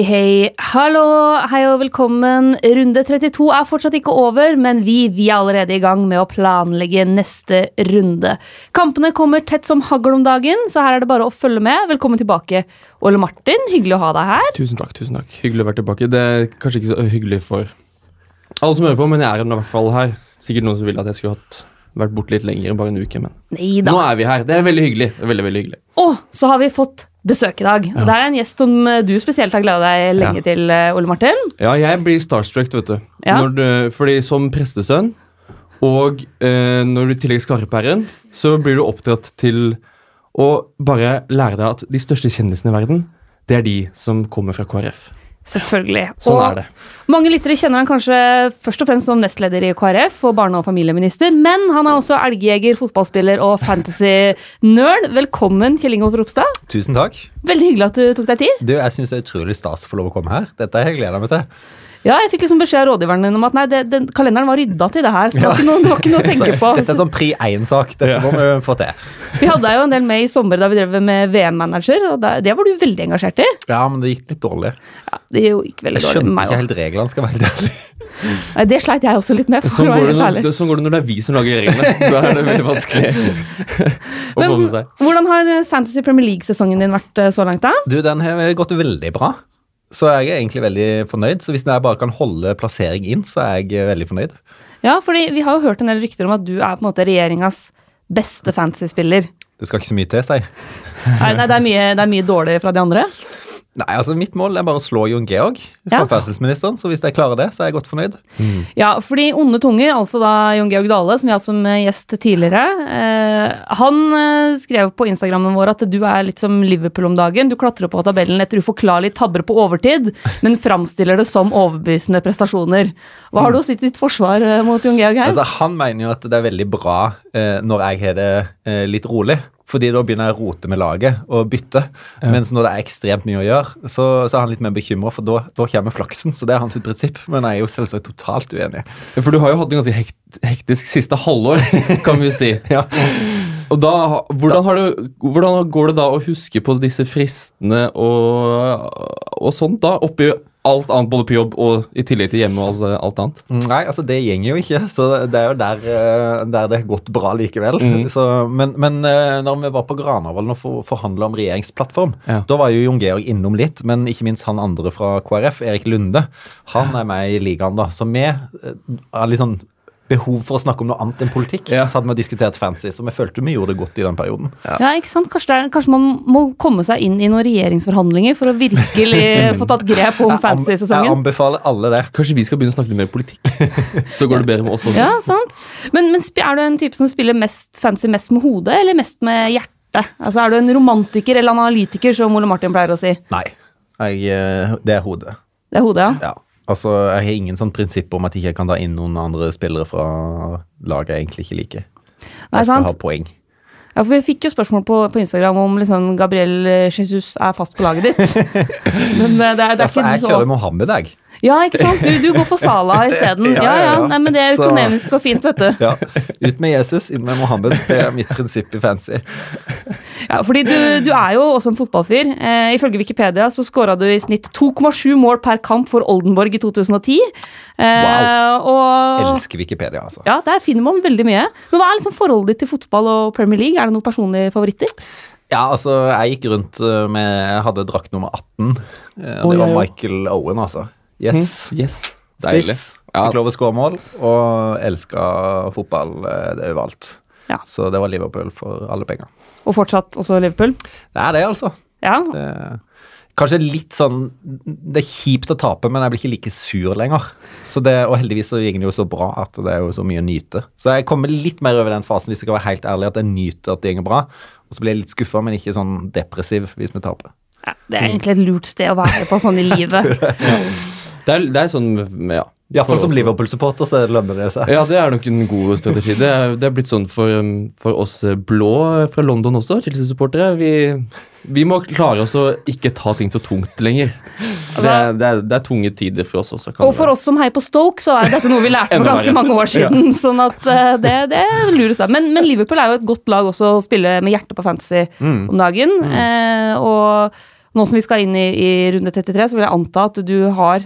Hei, hei. Hallo, hei og velkommen. Runde 32 er fortsatt ikke over, men vi, vi er allerede i gang med å planlegge neste runde. Kampene kommer tett som hagl om dagen, så her er det bare å følge med. Velkommen tilbake, Ole Martin. Hyggelig å ha deg her. Tusen takk. tusen takk. Hyggelig å være tilbake. Det er kanskje ikke så hyggelig for alle som hører på, men jeg er i hvert fall her. Sikkert noen som ville at jeg skulle hatt vært borte litt lenger enn bare en uke, men Neida. nå er vi her. Det er veldig hyggelig. Det er veldig, veldig hyggelig. Og så har vi fått besøk i dag. Det er en gjest som eh, du spesielt har gleda deg lenge Ja. til, eh, Ole Martin. Ja, jeg blir starstruck, vet du. Ja. Når du fordi som prestesønn, og eh, når du i tillegg Skarpæren, så blir du oppdratt til å bare lære deg at de største kjendisene i verden, det er de som kommer fra KrF. Selvfølgelig. Sånn og er det. Mange lyttere kjenner han kanskje først og fremst som nestleder i KrF og barne- og familieminister, men han er også elgjeger, fotballspiller og fantasy-nerd. Velkommen, Kjell Ingolf Ropstad. Tusen takk. Veldig hyggelig at du tok deg tid. Du, Jeg syns det er utrolig stas å få lov å komme her. Dette har jeg gleda meg til. Ja, jeg fikk liksom beskjed av rådgiveren din om at nei, det, den, kalenderen var rydda til det her, så det var ikke noe, det var ikke noe å tenke på. Dette er sånn pri én-sak. Dette Ja. må vi få til. Vi hadde jo en del med i sommer da vi drev med VM-manager, og det, det var du veldig engasjert i. Ja, men det gikk litt dårlig. Ja, det gikk veldig dårlig med skjønte meg ikke helt reglene, skal jeg være helt ærlig. Det sleit jeg også litt med, for Sånn å går, når, ærlig. det, sånn går det når det er vi som lager reglene. Da er det veldig vanskelig å få med seg. hvordan har Fantasy Premier League-sesongen din vært eh, så langt, da? Du, Den har gått veldig bra. Så jeg er egentlig veldig fornøyd. Så hvis jeg bare kan holde plassering inn, så er jeg veldig fornøyd. Ja, fordi vi har jo hørt en del rykter om at du er på en måte regjeringas beste fantasy-spiller. Det skal ikke så mye til, sier jeg. Nei, nei det, er mye, det er mye dårlig fra de andre. Nei, altså Mitt mål er bare å slå Jon Georg, Ja. Så hvis jeg klarer det, så er jeg godt fornøyd. Ja, fordi Onde tunger, altså da Jon Georg Dale, som vi har hatt som eh, gjest tidligere, eh, han eh, skrev på Instagrammen vår at du er litt som Liverpool om dagen. Du klatrer på tabellen etter uforklarlig tabber på overtid, men framstiller det som overbevisende prestasjoner. Hva har du å si til ditt forsvar eh, mot Jon Georg her? Altså, Han mener jo at det er veldig bra eh, når jeg har det eh, litt rolig. Fordi da begynner jeg å rote med laget og bytte. Mens når det er ekstremt mye å gjøre, så, så er han litt mer bekymra, for da, da kommer flaksen. Så det er hans prinsipp. Men jeg er jo selvsagt totalt uenig. For du har jo hatt en ganske hekt, hektisk siste halvår, kan vi jo si. Ja. Og da, hvordan, du, hvordan går det da å huske på disse fristene og, og sånt da, oppi alt annet, både på jobb og i tillegg til hjemme og alt, annet? Nei, altså det gjenger jo ikke. Så det er jo der, eh, der det har gått bra likevel. Mm. Så, men men eh, når vi var på Granavolden og for, forhandla om regjeringsplattform, Ja. da var jo Jon Georg innom litt, men ikke minst han andre fra KrF, Erik Lunde. Han er med i ligaen, da. Så vi er har litt sånn behov for å snakke om noe annet enn politikk. Ja. Så hadde vi diskutert fancy, så vi følte vi gjorde det godt i den perioden. Ja, ikke sant? Kanskje, det er, kanskje man må komme seg inn i noen regjeringsforhandlinger for å virkelig få tatt grep om fancy-sesongen. Jeg anbefaler alle det. Kanskje vi skal begynne å snakke litt mer politikk? Så går det bedre med oss også. Ja, sant. Men, men er du en type som spiller mest fancy mest med hodet, eller mest med hjertet? Altså, Er du en romantiker eller analytiker, som Ole Martin pleier å si? Nei. Jeg, eh, det er hodet. Det er hodet, ja. Ja. Altså, Jeg har ingen sånn prinsipp om at jeg ikke kan ta inn noen andre spillere fra laget jeg egentlig ikke liker. Nei, Jeg skal sant? ha poeng. Ja, for Vi fikk jo spørsmål på, på Instagram om liksom Gabriel Jesus er fast på laget ditt. Men det, det, er, det er Altså, jeg kjører Mohammed, jeg. Ja, ikke sant? Du, du går for Salah isteden. Ja, Ja. Nei, men det er økonomisk og fint, vet du. Ja. Ut med Jesus, inn med Mohammed. Det er mitt prinsipp i fancy. Ja, fordi du, du er jo også en fotballfyr. Eh, ifølge Wikipedia så skåra du i snitt 2,7 mål per kamp for Oldenborg i 2010. Eh, og Elsker Wikipedia, altså. Ja, der finner man veldig mye. Men hva er liksom forholdet ditt til fotball og Premier League? Er det noen personlige favoritter? Ja, altså, jeg gikk rundt uh, med Jeg hadde drakt nummer 18. Uh, det var. Michael Owen, altså. Yes. Yes. Deilig. Spiss. Ja. Fikk lov å skåre mål, og elska fotball uh, det overalt. Ja. Så det var Liverpool for alle penger. Og fortsatt også Liverpool? Det er det, altså. Ja. Det, kanskje litt sånn Det er kjipt å tape, men jeg blir ikke like sur lenger. Så det, og heldigvis så gikk det jo så bra at det er jo så mye å nyte. Så jeg kommer litt mer over den fasen, hvis jeg skal være helt ærlig, at jeg nyter at det går bra. Og så blir jeg litt skuffa, men ikke sånn depressiv hvis vi taper. ja. Det er egentlig et lurt sted å være på sånn i livet. Det er, det er sånn Ja. Iallfall som Liverpool-supporter, så lønner det seg. Ja, det er nok en god strategi. Det er, det er blitt sånn for, for oss blå fra London også, Chelsea-supportere. Vi, vi må klare oss å ikke ta ting så tungt lenger. Det er, det er, det er tunge tider for oss også. kan Og for oss som heier på Stoke, så er dette noe vi lærte for ganske mange år siden. Sånn at eh, det, det lurer seg. Men, men Liverpool er jo et godt lag også å spille med hjertet på fantasy Mm. om dagen. Eh, og Nå som vi skal inn i, i runde 33, så vil jeg anta at du har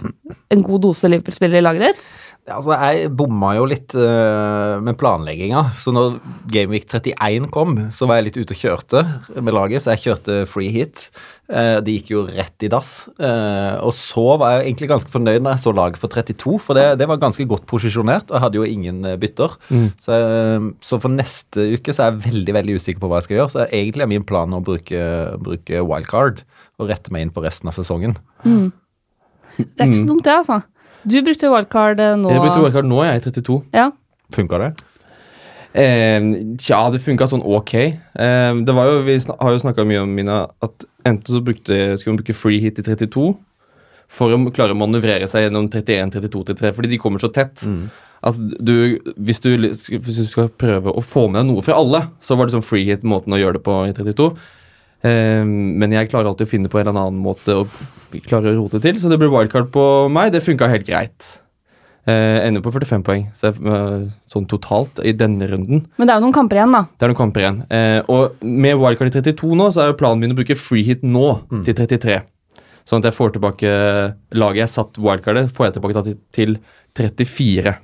en god dose Liverpool-spillere i laget ditt. Ja, Altså, jeg bomma jo litt uh, med planlegginga. Så når Gameweek 31 kom, så var jeg litt ute og kjørte med laget. Så jeg kjørte free hit. Uh, det gikk jo rett i dass. Uh, og så var jeg egentlig ganske fornøyd når jeg så laget for 32, for det, det var ganske godt posisjonert. Og jeg hadde jo ingen bytter. bytter. Så, så for neste uke så er jeg veldig veldig usikker på hva jeg skal gjøre. Så egentlig er min plan å bruke, bruke wildcard og rette meg inn på resten av sesongen. Det er ikke så dumt, det, altså. Du brukte wildcard eh, nå. Jeg brukte wildcard nå, jeg er 32. Ja. Funka det? Eh, tja, det funka sånn ok. Eh, det var jo, Vi har jo snakka mye om Mina, at enten så brukte, skulle man bruke free hit i 32 for å klare å manøvrere seg gjennom 31, 32, 33, fordi de kommer så tett. Altså, du, hvis, du, hvis du skal prøve å få med deg noe fra alle, så var det sånn free hit måten å gjøre det på i 32. Eh, men jeg klarer alltid å finne på en eller annen måte å klare å rote til, så det ble wildcard på meg. Det funka helt greit. Eh, ender på 45 poeng, så jeg, eh, sånn totalt i denne runden. Men det er jo noen kamper igjen, da. Det er noen kamper igjen. Eh, og med wildcard i 32 nå, så er jo planen min å bruke free hit nå til 33. Sånn at jeg får tilbake laget jeg satt wildcardet, får jeg tilbake da til, til 34.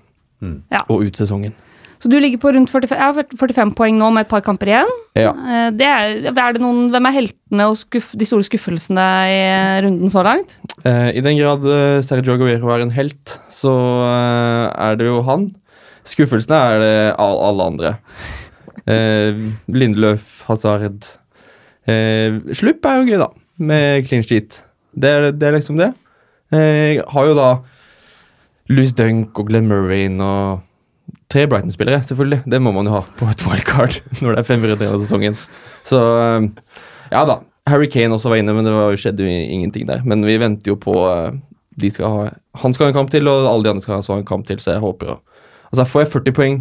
Ja. Og ut sesongen. Så du ligger på rundt 45, ja, 45 poeng nå med et par kamper igjen. Ja. Eh, Det er, er det noen, hvem er heltene og skuff, de store skuffelsene i eh, runden så langt? Eh, I den grad Sergio Aguero er en helt, så eh, er det jo han. Skuffelsene er det all, alle andre. Eh, Lindeløf, Hazard Slupp er jo gøy, da, med clean sheet. Det er, det er liksom det. Jeg har jo da Louis Dunk og Glenn Murray og tre Brighton-spillere, selvfølgelig. Det må man jo ha på et wildcard når det er fem runder av sesongen. Så eh, ja da. Harry Kane også var inne, men det var, skjedde jo ingenting der. Men vi venter jo på eh, de skal ha, Han skal ha en kamp til, og alle de andre skal ha en kamp til, så jeg håper å Altså, får jeg 40 poeng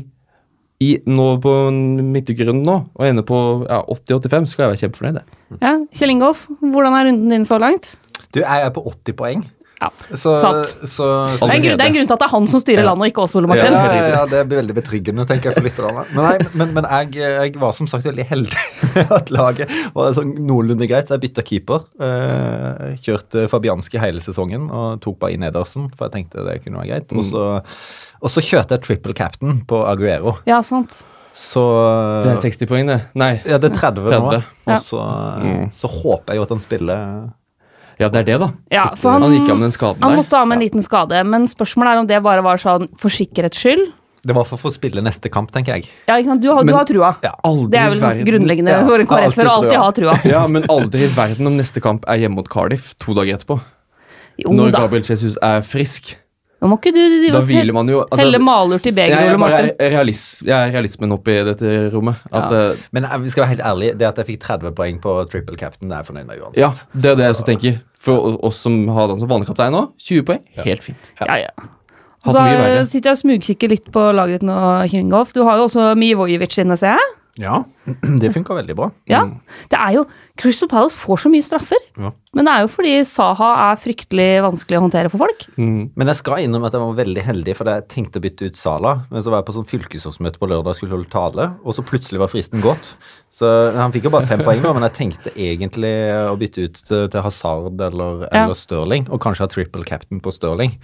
i, nå på midtukerunden nå, og ender på ja, 80-85, så skal jeg være kjempefornøyd. Ja, Kjell Ingolf, hvordan er runden din så langt? Du, jeg er på 80 poeng. Ja, Så, så, så Det er, en grunn, det er en grunn til at det er han som styrer landet, og ikke oss, Ole ja, Martin. ja, ja, det blir veldig betryggende, tenker jeg, for lytterne. Men, nei, men, men jeg, jeg var som sagt veldig heldig med at laget var sånn noenlunde greit. Så jeg bytta keeper. Eh, kjørte Fabianski hele sesongen og tok bare inn Edersen, for jeg tenkte det kunne være greit. Og så, og så kjørte jeg triple captain på Aguero. Ja, sant. Så Det er 60 poeng, det. Nei. Ja, det er 30, 30. nå. Og så, så håper jeg jo at han spiller Ja, det er det, da. Ja, for han, Han gikk av med den skaden han der. måtte av med en liten skade, men spørsmålet er om det bare var sånn for sikkerhets skyld. Det var for å få spille neste kamp, tenker jeg. Ja, ikke sant? Du, har, du har trua. Ja. Aldri Det er vel ganske verden- grunnleggende Ja, for en KrF-er å alltid alltid ha trua. Ja, men aldri i verden om neste kamp er hjemme mot Cardiff to dager etterpå. Jo Når da. Gabriel Jesus er frisk. Nå må ikke du drive Da og hviler man jo altså, helle malurt i begeret, Ole Martin. er realis, jeg er realismen oppi dette rommet. At, eh, Men vi skal være helt ærlige, det at jeg fikk 30 poeng på triple captain, det er jeg fornøyd med uansett. ja, det er det jeg også tenker. For oss som har den som vanlig kaptein nå, 20 poeng, helt fint. Ja, ja. Og Så eh, sitter jeg og smugkikker litt på laget ditt nå, Kringolf. Du har jo også Mivojevic inne, ser jeg. Ja, det funka veldig bra. Ja. Det er jo Crystal Palace får så mye straffer. Ja. Men det er jo fordi Saha er fryktelig vanskelig å håndtere for folk. Mm. Men jeg skal innrømme at jeg var veldig heldig, for jeg tenkte å bytte ut Sala. Men så var jeg på sånn fylkesårsmøte på lørdag og skulle holde tale, og så plutselig var fristen gått. Så Han fikk jo bare fem poeng, men jeg tenkte egentlig å bytte ut til, til Hazard eller, Ja. eller Stirling, og kanskje ha triple captain på Stirling.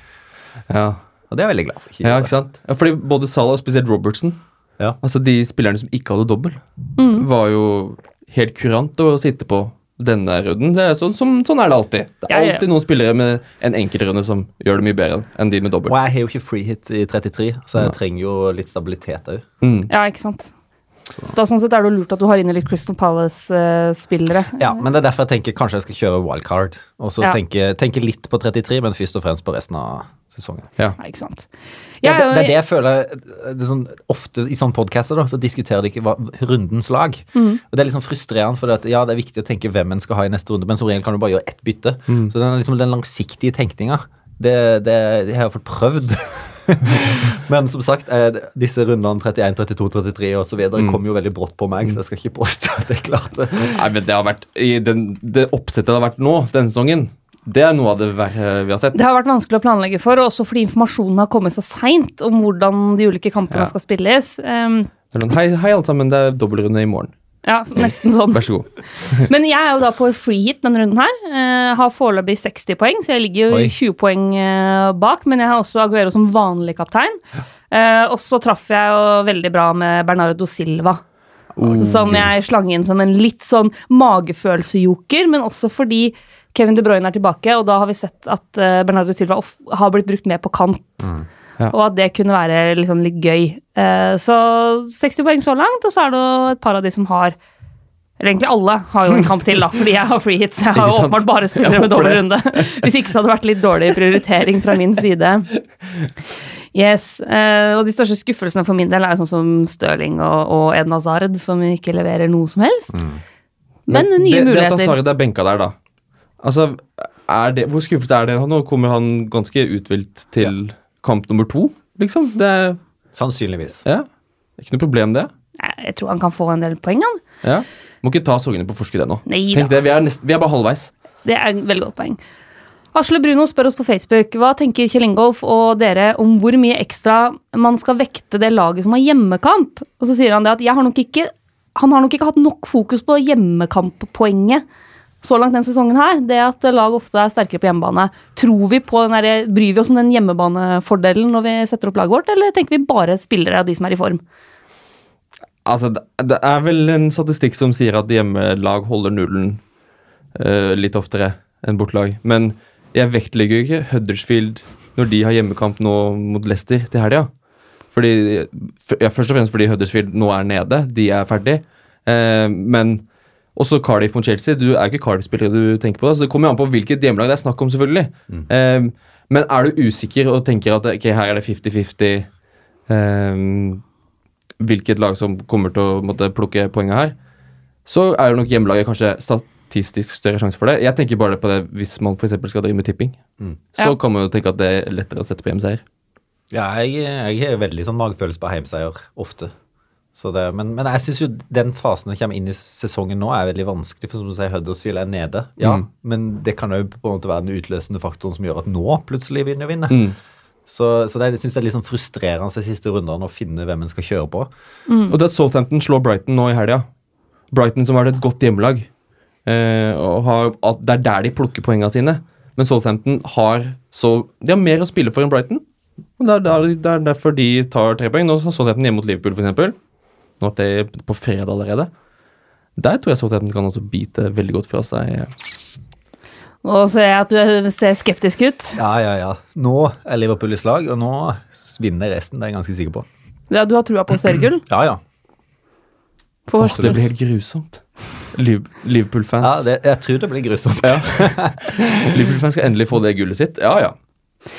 Ja. Og det er jeg veldig glad for. Ikke ja, ikke sant? Ja, fordi både Salah og spesielt Robertson, Ja. altså de spillerne som ikke hadde dobbel, Mm. var jo helt kurant å sitte på denne runden. Det er sånn, som, sånn er det alltid. Det er Ja, ja. alltid noen spillere med en enkeltrunde som gjør det mye bedre enn de med dobbel. Og jeg har jo ikke free hit i 33, så jeg trenger jo litt stabilitet òg. Mm. Ja, ikke sant. Så da, sånn sett er det lurt at du har inne litt Crystal Palace-spillere. Ja, men det er derfor jeg tenker kanskje jeg skal kjøre wildcard. Og så Ja. tenke, tenke litt på 33, men først og fremst på resten av sesongen. Ja. Ja, ikke sant. Det, det, er det er det jeg føler det er sånn, Ofte i sånne podcaster da, så diskuterer de ikke hva, rundens lag. Mm. Og Det er liksom frustrerende, for ja, det er viktig å tenke hvem en skal ha i neste runde, men som regel kan du bare gjøre ett bytte. Så den, liksom, den langsiktige tenkninga, det, det, det har jeg iallfall prøvd. men som sagt, eh, disse rundene 31, 32, 33 osv. Mm. kom jo veldig brått på meg, så jeg skal ikke påstå at jeg klarte Nei, men det har vært i den, Det oppsettet det har vært nå, denne sesongen, det er noe av det verre vi har sett. Det har vært vanskelig å planlegge for, også fordi informasjonen har kommet så seint om hvordan de ulike kampene Ja. skal spilles. Um, hei, hei, alle sammen, det er dobbeltrunde i morgen. Ja, nesten sånn. Vær så god. Men jeg er jo da på free hit denne runden her. Uh, har foreløpig 60 poeng, så jeg ligger jo Oi. 20 poeng uh, bak. Men jeg har også Aguero som vanlig kaptein. Uh, og så traff jeg jo veldig bra med Bernardo Silva. Oh, som jeg slang inn som en litt sånn magefølelsejoker, men også fordi Kevin De Bruyne er tilbake, og da har vi sett at eh, Bernardo Silva har blitt brukt mer på kant. Ja. Og at det kunne være liksom litt gøy. Eh, så 60 poeng så langt, og så er det et par av de som har eller egentlig alle har jo en kamp til, da, fordi jeg har free hits. Jeg har jo åpenbart bare spillere med dårlig runde. Hvis ikke så hadde det vært litt dårlig prioritering fra min side. Yes, eh, og De største skuffelsene for min del er jo sånn som Stirling og, og Eden Hazard, som ikke leverer noe som helst. Men, nye det, Det at muligheter. Hazard er benka der, da. Altså, er det, Hvor skuffet er det? Nå kommer han ganske uthvilt til kamp nummer to, liksom. Det er Sannsynligvis. ja, ikke noe problem, det. Jeg tror han kan få en del poeng, han. Ja. Må ikke ta sorgene på forskudd ennå. Tenk det, vi er, nest, vi er bare halvveis. Det er et veldig godt poeng. Asle Bruno spør oss på Facebook hva tenker Kjell Ingolf og dere om hvor mye ekstra man skal vekte det laget som har hjemmekamp. Og så sier han det at jeg har nok ikke, han har nok ikke hatt nok fokus på hjemmekamp-poenget så langt denne sesongen her. Det at lag ofte er sterkere på hjemmebane. Tror vi på den der, Bryr vi oss om den hjemmebanefordelen når vi setter opp laget vårt, eller tenker vi bare spillere av de som er i form? Altså, det, er vel en statistikk som sier at hjemmelag holder nullen uh, litt oftere enn bortelag. Men jeg vektlegger ikke Huddersfield når de har hjemmekamp nå mot Leicester til helga. Fordi, ja, først og fremst fordi Huddersfield nå er nede. De er ferdig. Uh, men også Cardiff mot Chelsea. Du er jo ikke Cardiff-spillere du tenker på. da, Så det kommer jo an på hvilket hjemmelag det er snakk om, selvfølgelig. Eh, men er du usikker og tenker at okay, her er det 50-50 um, hvilket lag som kommer til å måtte plukke poenget her, så er jo nok hjemmelaget kanskje statistisk større sjanse for det. Jeg tenker bare på det hvis man f.eks. skal drive med tipping. Så Ja. kan man jo tenke at det er lettere å sette på hjemseier. Ja, jeg, jeg har veldig sånn magefølelse på heimseier ofte. Så det, men, men jeg syns jo den fasen som kommer inn i sesongen nå, er veldig vanskelig. For som du sier, Huddersfield er nede. Ja, Mm. men det kan jo på en måte være den utløsende faktoren som gjør at nå plutselig vinner vinner. Mm. Så, så det, jeg syns det er litt sånn frustrerende de siste rundene å finne hvem en skal kjøre på. Og det at Southampton slår Brighton nå i helga. Brighton som har vært et godt hjemmelag. Eh, og har, at det er der de plukker poengene sine. Men Southampton har så De har mer å spille for enn Brighton. Og det er, det er derfor de tar tre poeng. Nå har Southampton hjemme mot Liverpool, f.eks. Nå er det på fredag allerede. Der tror jeg Southampton kan også bite veldig godt fra seg. Nå ser jeg at du ser skeptisk ut. Ja, ja, ja. Nå er Liverpool i slag, og nå vinner resten. Det er jeg ganske sikker på. Ja, du har trua på seriegull? Ja, ja. Åh, det blir helt grusomt. Liverpool-fans ja det, jeg tror det blir grusomt. Liverpool-fans skal endelig få det gullet sitt. Ja, ja.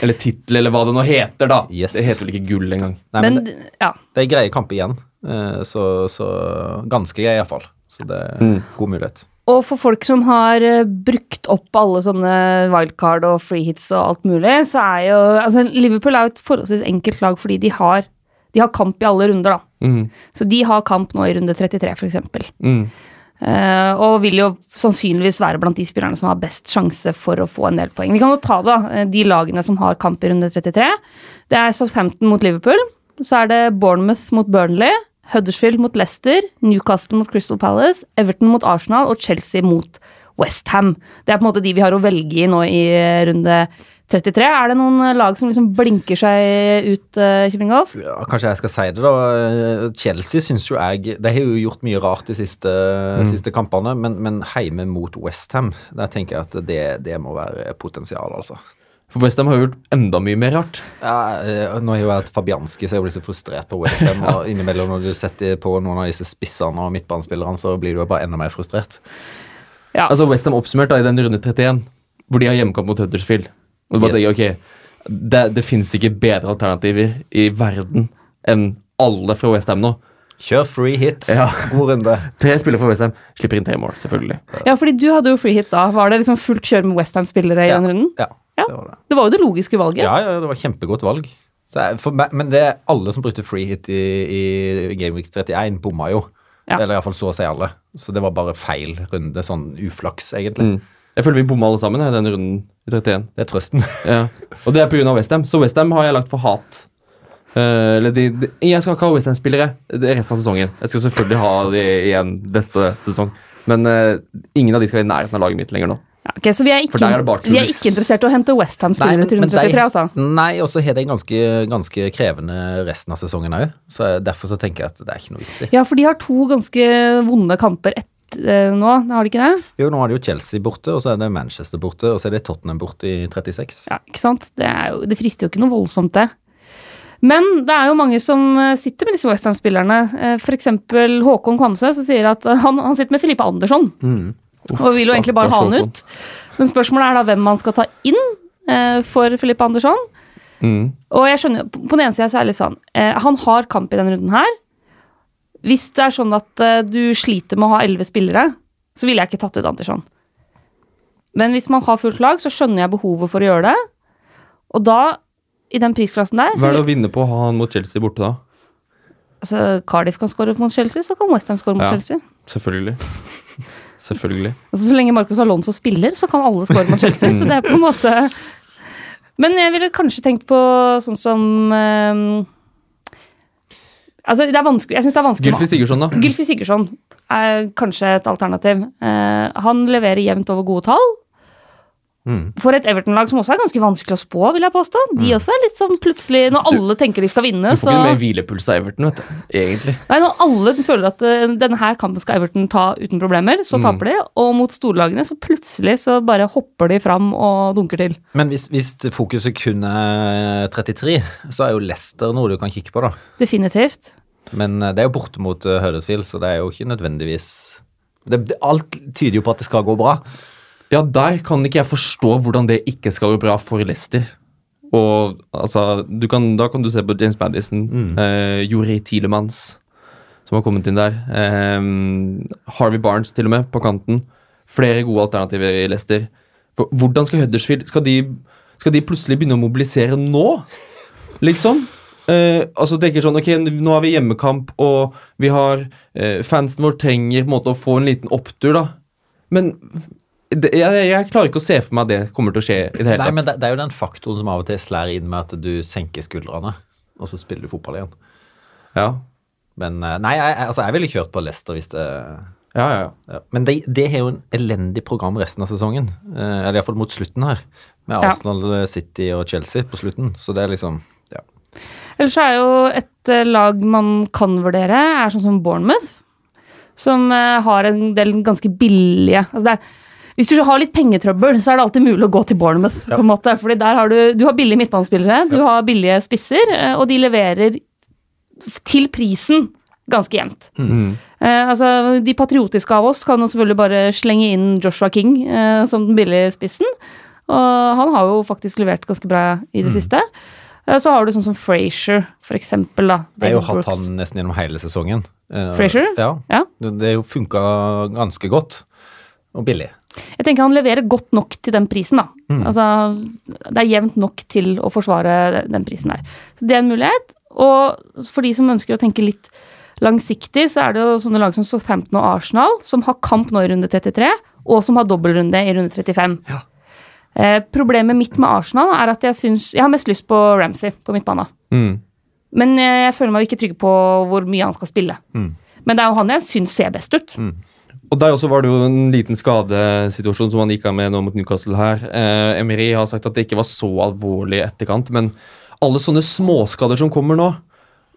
Eller tittel, eller hva det nå heter, da. Yes. Det heter vel ikke gull engang. Nei, Men, men det, ja. det er greie kamp igjen. Eh, Så, så ganske greie, iallfall. Så det er Mm. god mulighet. Og for folk som har eh, brukt opp alle sånne wildcard og free hits og alt mulig, så er jo altså Liverpool er jo et forholdsvis enkelt lag fordi de har, de har kamp i alle runder, da. Mm. Så de har kamp nå i runde 33, for eksempel. Mm. Eh, og vil jo sannsynligvis være blant de spillerne som har best sjanse for å få en del poeng. Vi kan jo ta da, eh, de lagene som har kamp i runde 33. Det er Southampton mot Liverpool. Så er det Bournemouth mot Burnley. Huddersfield mot Leicester. Newcastle mot Crystal Palace. Everton mot Arsenal og Chelsea mot Westham. Det er på en måte de vi har å velge i nå i eh, runde 33. Er det noen lag som liksom blinker seg ut, uh, Kjell Ingolf? Ja, kanskje jeg skal si det, da. Chelsea syns jo jeg De har jo gjort mye rart de siste, siste kampene, men, men heime mot Westham, der tenker jeg at det, det må være potensial, altså. For Westham har jo gjort enda mye mer rart. Ja, eh, nå har jeg jo vært Fabianski, så jeg blir så frustrert på Westham. Og innimellom når du setter på noen av disse spissene og midtbanespillerne, så blir du jo bare enda mer frustrert. Ja. Altså Westham oppsummert da i den runde 31, hvor de har hjemmekamp mot Huddersfield. Og du bare Yes. tenker, ok, det, det finnes ikke bedre alternativer i verden enn alle fra Westham nå. Kjør free hit. Ja. God runde. Tre spillere fra Westham slipper inn tre mål, selvfølgelig. ja, fordi du hadde jo free hit da. Var det liksom fullt kjør med Westham-spillere i Ja. den runden? Ja, Ja. det var det. Det var jo det logiske valget. Ja, ja, det var kjempegodt valg. Så jeg, for meg, men det er alle som brukte free hit i, i Gameweek 31, bomma jo. Ja. Eller iallfall så å si alle. Så det var bare feil runde. Sånn uflaks, egentlig. Mm. Jeg føler vi bomma alle sammen i den runden i 31. Det er trøsten. Ja. Og det er pga. Westham. Så Westham har jeg lagt for hat. Eh, eller de, de, jeg skal ikke ha Westham-spillere resten av sesongen. Jeg skal selvfølgelig ha de igjen neste sesong. Men uh, ingen av de skal i nærheten av laget mitt lenger nå. Ja, ok, Så vi er er ikke, vi er ikke interessert i å hente Westham-spillere til rundt 33, altså? Nei, og så har de en ganske, ganske krevende resten av sesongen òg. Så derfor så tenker jeg at det er ikke noe vits i. Ja, for de har to ganske vonde kamper etter nå, har de ikke det? Jo, nå er det jo Chelsea borte, og så er det Manchester borte, og så er det Tottenham borte i 36. Ja, ikke sant? Det, jo, det frister jo ikke noe voldsomt, det. Men det er jo mange som eh, sitter med disse Westham-spillerne. F.eks. For eksempel Håkon Kvamsø, som sier at eh, han, han sitter med Filippe Andersson. Mm. og vil jo egentlig bare ha han ut. Men spørsmålet er da hvem man skal ta inn eh, for Filippe Andersson. Mm. Og jeg skjønner, på den ene sida så er det litt sånn eh, Han har kamp i denne runden her. Hvis det er sånn at eh, du sliter med å ha elleve spillere, så ville jeg ikke tatt ut Andersson. Men hvis man har fullt lag, så skjønner jeg behovet for å gjøre det. Og da, i den prisklassen der Hva er det å vinne på å ha han mot Chelsea borte, da? altså, Cardiff kan skåre mot Chelsea, så kan Westham skåre mot Ja. Chelsea. Selvfølgelig. Selvfølgelig. Altså, så lenge Marcus Alonso spiller, så kan alle skåre mot Chelsea. så det er på en måte Men jeg ville kanskje tenkt på sånn som ehm, Altså, det er vanskelig Jeg synes det er vanskelig Gylfi Sigurdsson, da. Gylfi Sigurdsson er kanskje et alternativ. Uh, han leverer jevnt over gode tall. Mm. For et Everton-lag som også er ganske vanskelig å spå, vil jeg påstå. De også er litt sånn plutselig Når alle tenker de skal vinne, Du får så ikke mer hvilepuls av Everton, vet du. Egentlig. Nei, når alle føler at eh, denne her kampen skal Everton ta uten problemer, så Mm. taper de. Og mot storlagene så plutselig så bare hopper de fram og dunker til. Men hvis, hvis fokuset kun er 33, så er jo Leicester noe du kan kikke på, da. Definitivt. Men eh, det er jo borte mot uh, Huddersfield, så det er jo ikke nødvendigvis det, det, Alt tyder jo på at det skal gå bra. Ja, der kan ikke jeg forstå hvordan det ikke skal gå bra for Leicester. Og altså, du kan, Da kan du se på James Madison, eh, Jori Tilemans, som har kommet inn der. Eh, Harvey Barnes, til og med, på kanten. Flere gode alternativer i Leicester. For, hvordan skal Huddersfield skal de, skal de plutselig begynne å mobilisere nå? Liksom? Eh, altså tenker sånn, ok, Nå har vi hjemmekamp, og vi har eh, fansen vår trenger på en måte å få en liten opptur. da. Men det, jeg, jeg klarer ikke å se for meg at det kommer til å skje. i det hele Nei, tatt. men det, det er jo den faktoren som av og til slår inn med at du senker skuldrene, og så spiller du fotball igjen. Ja, Men eh, nei, jeg, altså, jeg ville kjørt på Leicester hvis det ja, ja. ja. ja. Men det, de har jo en elendig program resten av sesongen. Eh, eller iallfall mot slutten her. Med Ja. Arsenal, City og Chelsea på slutten. Så det er liksom ja. Ellers så er jo et eh, lag man kan vurdere, er sånn som Bournemouth. Som eh, har en del ganske billige altså det er, Hvis du har litt pengetrøbbel, så er det alltid mulig å gå til Bournemouth. på en måte, fordi der har du, du har billige midtbanespillere, du har billige spisser, eh, og de leverer til prisen ganske jevnt. Mm. Eh, altså, De patriotiske av oss kan jo selvfølgelig bare slenge inn Joshua King eh, som den billige spissen. Og han har jo faktisk levert ganske bra i det siste. Eh, så har du sånn som Frazier, for eksempel. da. Jeg har jo hatt han nesten gjennom hele sesongen. Eh, Frazier? Ja. Ja. Det, det funka ganske godt. Og billig. Jeg tenker han leverer godt nok til den prisen, da. Altså, det er jevnt nok til å forsvare den prisen der. Så det er en mulighet. Og for de som ønsker å tenke litt langsiktig, så er det jo sånne lag som Southampton og Arsenal, som har kamp nå i runde 33, og som har dobbeltrunde i runde 35. Ja. Eh, problemet mitt med Arsenal er at jeg syns Jeg har mest lyst på Ramsey på midtbanen. Mm. Men eh, jeg føler meg ikke trygg på hvor mye han skal spille. Mm. Men det er jo han jeg syns ser best ut. Og der også var det jo en liten skadesituasjon som han gikk av med nå mot Newcastle her. Eh, Emery har sagt at det ikke var så alvorlig i etterkant, men alle sånne småskader som kommer nå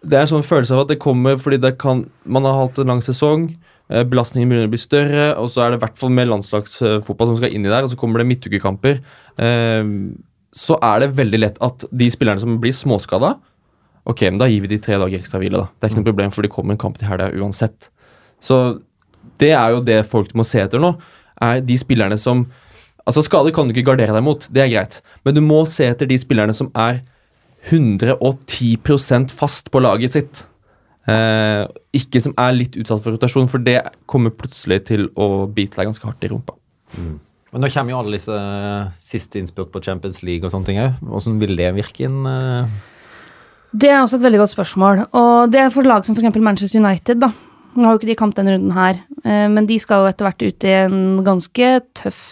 Det er en sånn følelse av at det kommer fordi det kan, man har hatt en lang sesong. eh, Belastningen begynner å bli større, og så er det i hvert fall med landslagsfotball som skal inn i der, og så kommer det midtukekamper. Eh, så er det veldig lett at de spillerne som blir småskada Ok, men da gir vi de tre dager ekstra hvile, da. Det er ikke noe problem, for det kommer en kamp til helga uansett. Så det er jo det folk må se etter nå. Er de spillerne som Altså Skader kan du ikke gardere deg mot, det er greit. Men du må se etter de spillerne som er 110% fast på laget sitt. Eh, ikke som er litt utsatt for rotasjon, for det kommer plutselig til å bite deg ganske hardt i rumpa. Men nå kommer jo alle disse eh, siste innspurt på Champions League og sånne ting òg. Hvordan vil det virke inn? eh? Det er også et veldig godt spørsmål. Og det er for lag som f.eks. Manchester United. da. Nå har jo ikke de kamp denne runden her, eh, men de skal jo etter hvert ut i en ganske tøff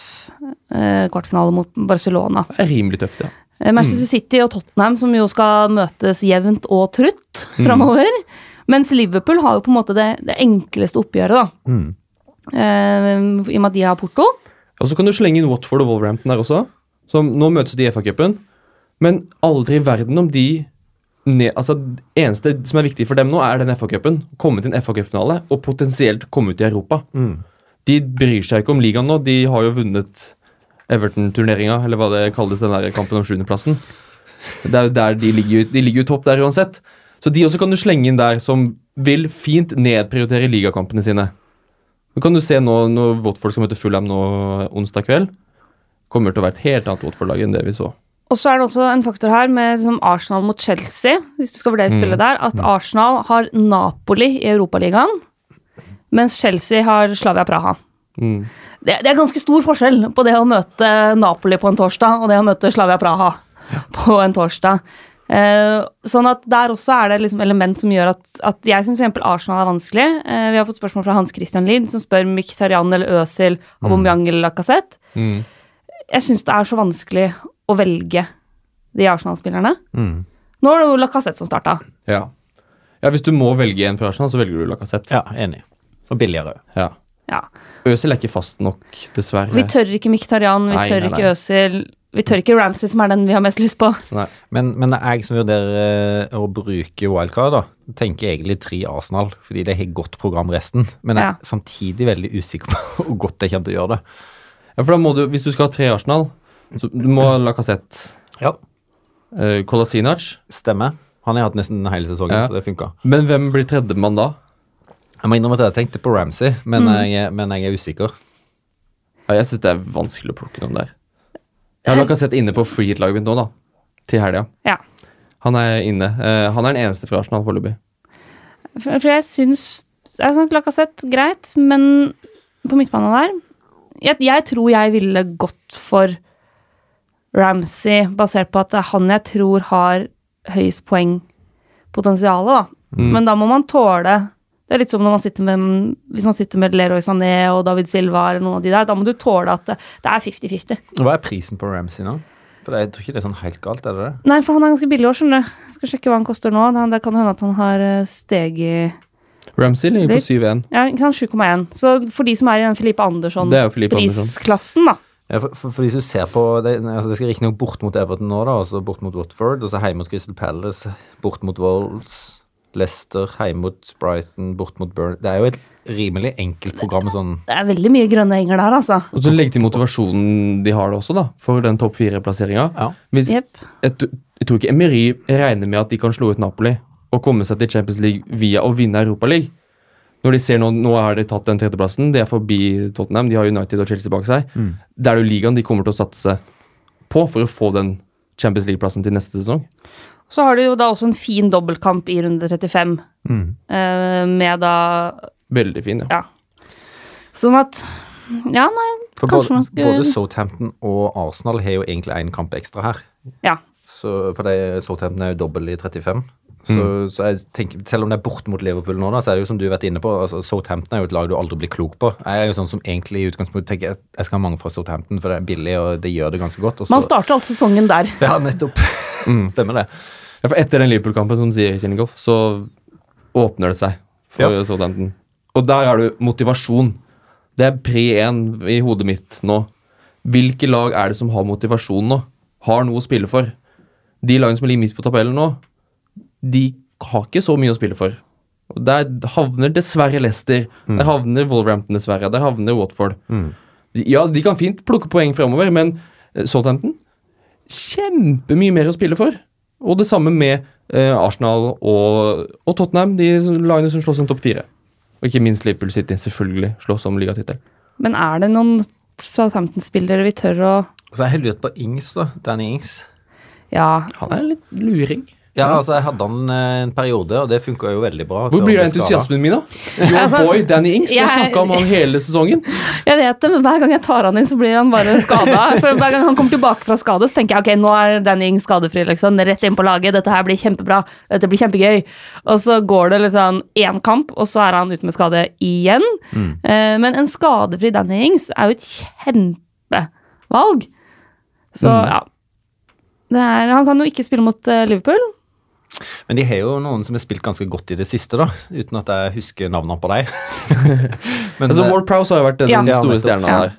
eh, kvartfinale mot Barcelona. Rimelig tøft, ja. Manchester Manchester City og Tottenham som jo skal møtes jevnt og trutt framover. Mens Liverpool har jo på en måte det, det enkleste oppgjøret, da. Mm. Eh, I og med at de har Porto. Og så kan du slenge inn Watford og Wolverhampton der også. Som nå møtes de i FA-cupen. Men aldri i verden om de ned, altså eneste som er viktig for dem nå, er den FA-cupen. Komme til en FA-cupfinale og potensielt komme ut i Europa. Mm. De bryr seg ikke om ligaen nå. De har jo vunnet Everton-turneringa, eller hva det kalles, den der kampen om sjuendeplassen. Det er jo der de ligger, de ligger jo topp der uansett. Så de også kan du slenge inn der som vil fint nedprioritere ligakampene sine. Nå kan du se nå når Watford skal møte Fulham nå onsdag kveld. Kommer til å være et helt annet Watford-lag enn det vi så. Og så er det også en faktor her med liksom Arsenal mot Chelsea, hvis du skal vurdere spillet der, at Arsenal har Napoli i Europaligaen, mens Chelsea har Slavia Praha. Mm. Det, det er ganske stor forskjell på det å møte Napoli på en torsdag og det å møte Slavia Praha på en torsdag. Eh, sånn at der også er det liksom element som gjør at, at jeg syns f.eks. Arsenal er vanskelig. Eh, vi har fått spørsmål fra Hans Christian Lid som spør Mkhitaryan eller Øzil, Aubameyang eller Lacassette. Mm. Jeg syns det er så vanskelig å velge de Arsenal-spillerne. Mm. Nå er det jo Lacassette som starta. Ja. ja, hvis du må velge en fra Arsenal, så velger du Lacassette. Ja, enig. Og billigere. Ja. Ja. Øzil er ikke fast nok, dessverre. Vi tør ikke Miktarian, vi Nei, tør nei, ikke. Øzil. Vi tør ikke Ramsey, som er den vi har mest lyst på. Nei. Men, men jeg som vurderer eh, å bruke wildcard, da, tenker egentlig tre Arsenal, fordi det har godt program resten. Men jeg er Ja. samtidig veldig usikker på hvor godt jeg kommer til å gjøre det. Ja, for da må du, Hvis du skal ha tre Arsenal, så du må la kassett. Ja. uh, Kolasinac Stemmer. Han har jeg hatt nesten hele sesongen, Ja. så det funka. Men hvem blir tredjemann da? Jeg må innrømme at jeg tenkte på Ramsey, men, Mm. jeg, men jeg er usikker. Ja, jeg syns det er vanskelig å plukke noen der. Jeg har Lacassette inne på freehit-laget mitt nå, da. Til helga. Ja. Han er inne. Uh, han er den eneste fra Arsenal foreløpig. For, for jeg syns jeg sånn Lacassette, greit, men på midtbanen der jeg, jeg tror jeg ville gått for Ramsey, basert på at det er han jeg tror har høyest poengpotensial, da. Mm. Men da må man tåle Det er litt som når man sitter med hvis man sitter med Leroy Sané og David Silva eller noen av de der. Da må du tåle at det, det er 50-50. Hva er prisen på Ramsey nå? For jeg tror ikke det er sånn helt galt, er det det? Nei, for han er ganske billig år, skjønner du. Jeg skal sjekke hva han koster nå. Det, det kan hende at han har eh, steget Ramsey ligger på 7-1. Ja, ikke sant, 7,1. Så for de som er i den Filippe er. Andersson-prisklassen, da. For, for, for hvis du ser på Det, altså det skal riktignok bort mot Everton nå, da, og så bort mot Watford, og så hjemme mot Crystal Palace, bort mot Wolves, Leicester, hjemme mot Brighton, bort mot Burn Det er jo et rimelig enkelt program sånn Det er veldig mye grønne enger der, altså. Og så legg til motivasjonen de har det også, da, for den topp fire-plasseringa. Ja. Hvis Jepp. jeg, jeg tror ikke Emery regner med at de kan slå ut Napoli og komme seg til Champions League via å vinne Europaligaen. Når de ser nå, nå har de tatt den tredjeplassen, de er forbi Tottenham, de har United og Chelsea bak seg. Mm. Det er jo ligaen de kommer til å satse på for å få den Champions League-plassen til neste sesong. Så har de jo da også en fin dobbeltkamp i runde 35, mm. eh, med da Veldig fin, ja. Ja. Sånn at Ja, nei, For Kanskje både, man skulle- både Southampton og Arsenal har jo egentlig én kamp ekstra her. ja. Så, for Southampton er jo dobbel i 35. Så, Mm. så jeg tenker, Selv om det er bort mot Liverpool nå, da, så er det jo som du har vært inne på, altså Southampton er jo et lag du aldri blir klok på. Jeg er jo sånn som egentlig i utgangspunktet tenker at jeg skal ha mange fra Southampton, for det er billig og det gjør det ganske godt. Og så, Man starter alltid sesongen der. Ja, nettopp. Mm. Stemmer det. Ja, for etter den Liverpool-kampen, som sier Kjellingolf, så åpner det seg for Ja. Southampton. Og der har du motivasjon. Det er pri én i hodet mitt nå. Hvilke lag er det som har motivasjon nå? Har noe å spille for? De lagene som ligger midt på tabellen nå, de har ikke så mye å spille for. Der havner dessverre Leicester. Der havner Wolverhampton, dessverre. Der havner Watford. Mm. Ja, de kan fint plukke poeng fremover, men eh, Southampton Kjempemye mer å spille for. Og det samme med eh, Arsenal og, og Tottenham, de lagene som slåss om topp fire. Og ikke minst Liverpool City, selvfølgelig slåss om ligatittel. Men er det noen Southampton-spillere vi tør å Så er har lurt på Ings, da. Danny Ings. Ja. Han er litt luring. Ja, altså jeg hadde han eh, en periode, og det funka jo veldig bra. Hvor blir det han entusiasmen min, da? Your Altså, boy Danny Ings. Du har snakka om han hele sesongen. Jeg vet det, men hver gang jeg tar han inn, så blir han bare skada. For hver gang han kommer tilbake fra skade, så tenker jeg ok, nå er Danny Ings skadefri, liksom. Rett inn på laget. Dette her blir kjempebra. Dette blir kjempegøy. Og så går det liksom én kamp, og så er han ute med skade igjen. Mm. Eh, men en skadefri Danny Ings er jo et kjempevalg. Så Mm. ja. Det er, han kan jo ikke spille mot eh, Liverpool. Men de har jo noen som har spilt ganske godt i det siste, da. Uten at jeg husker navnene på dem. Men Altså, eh, Ward Prowse har jo vært den Ja. store Ja, stjerna Ja. der.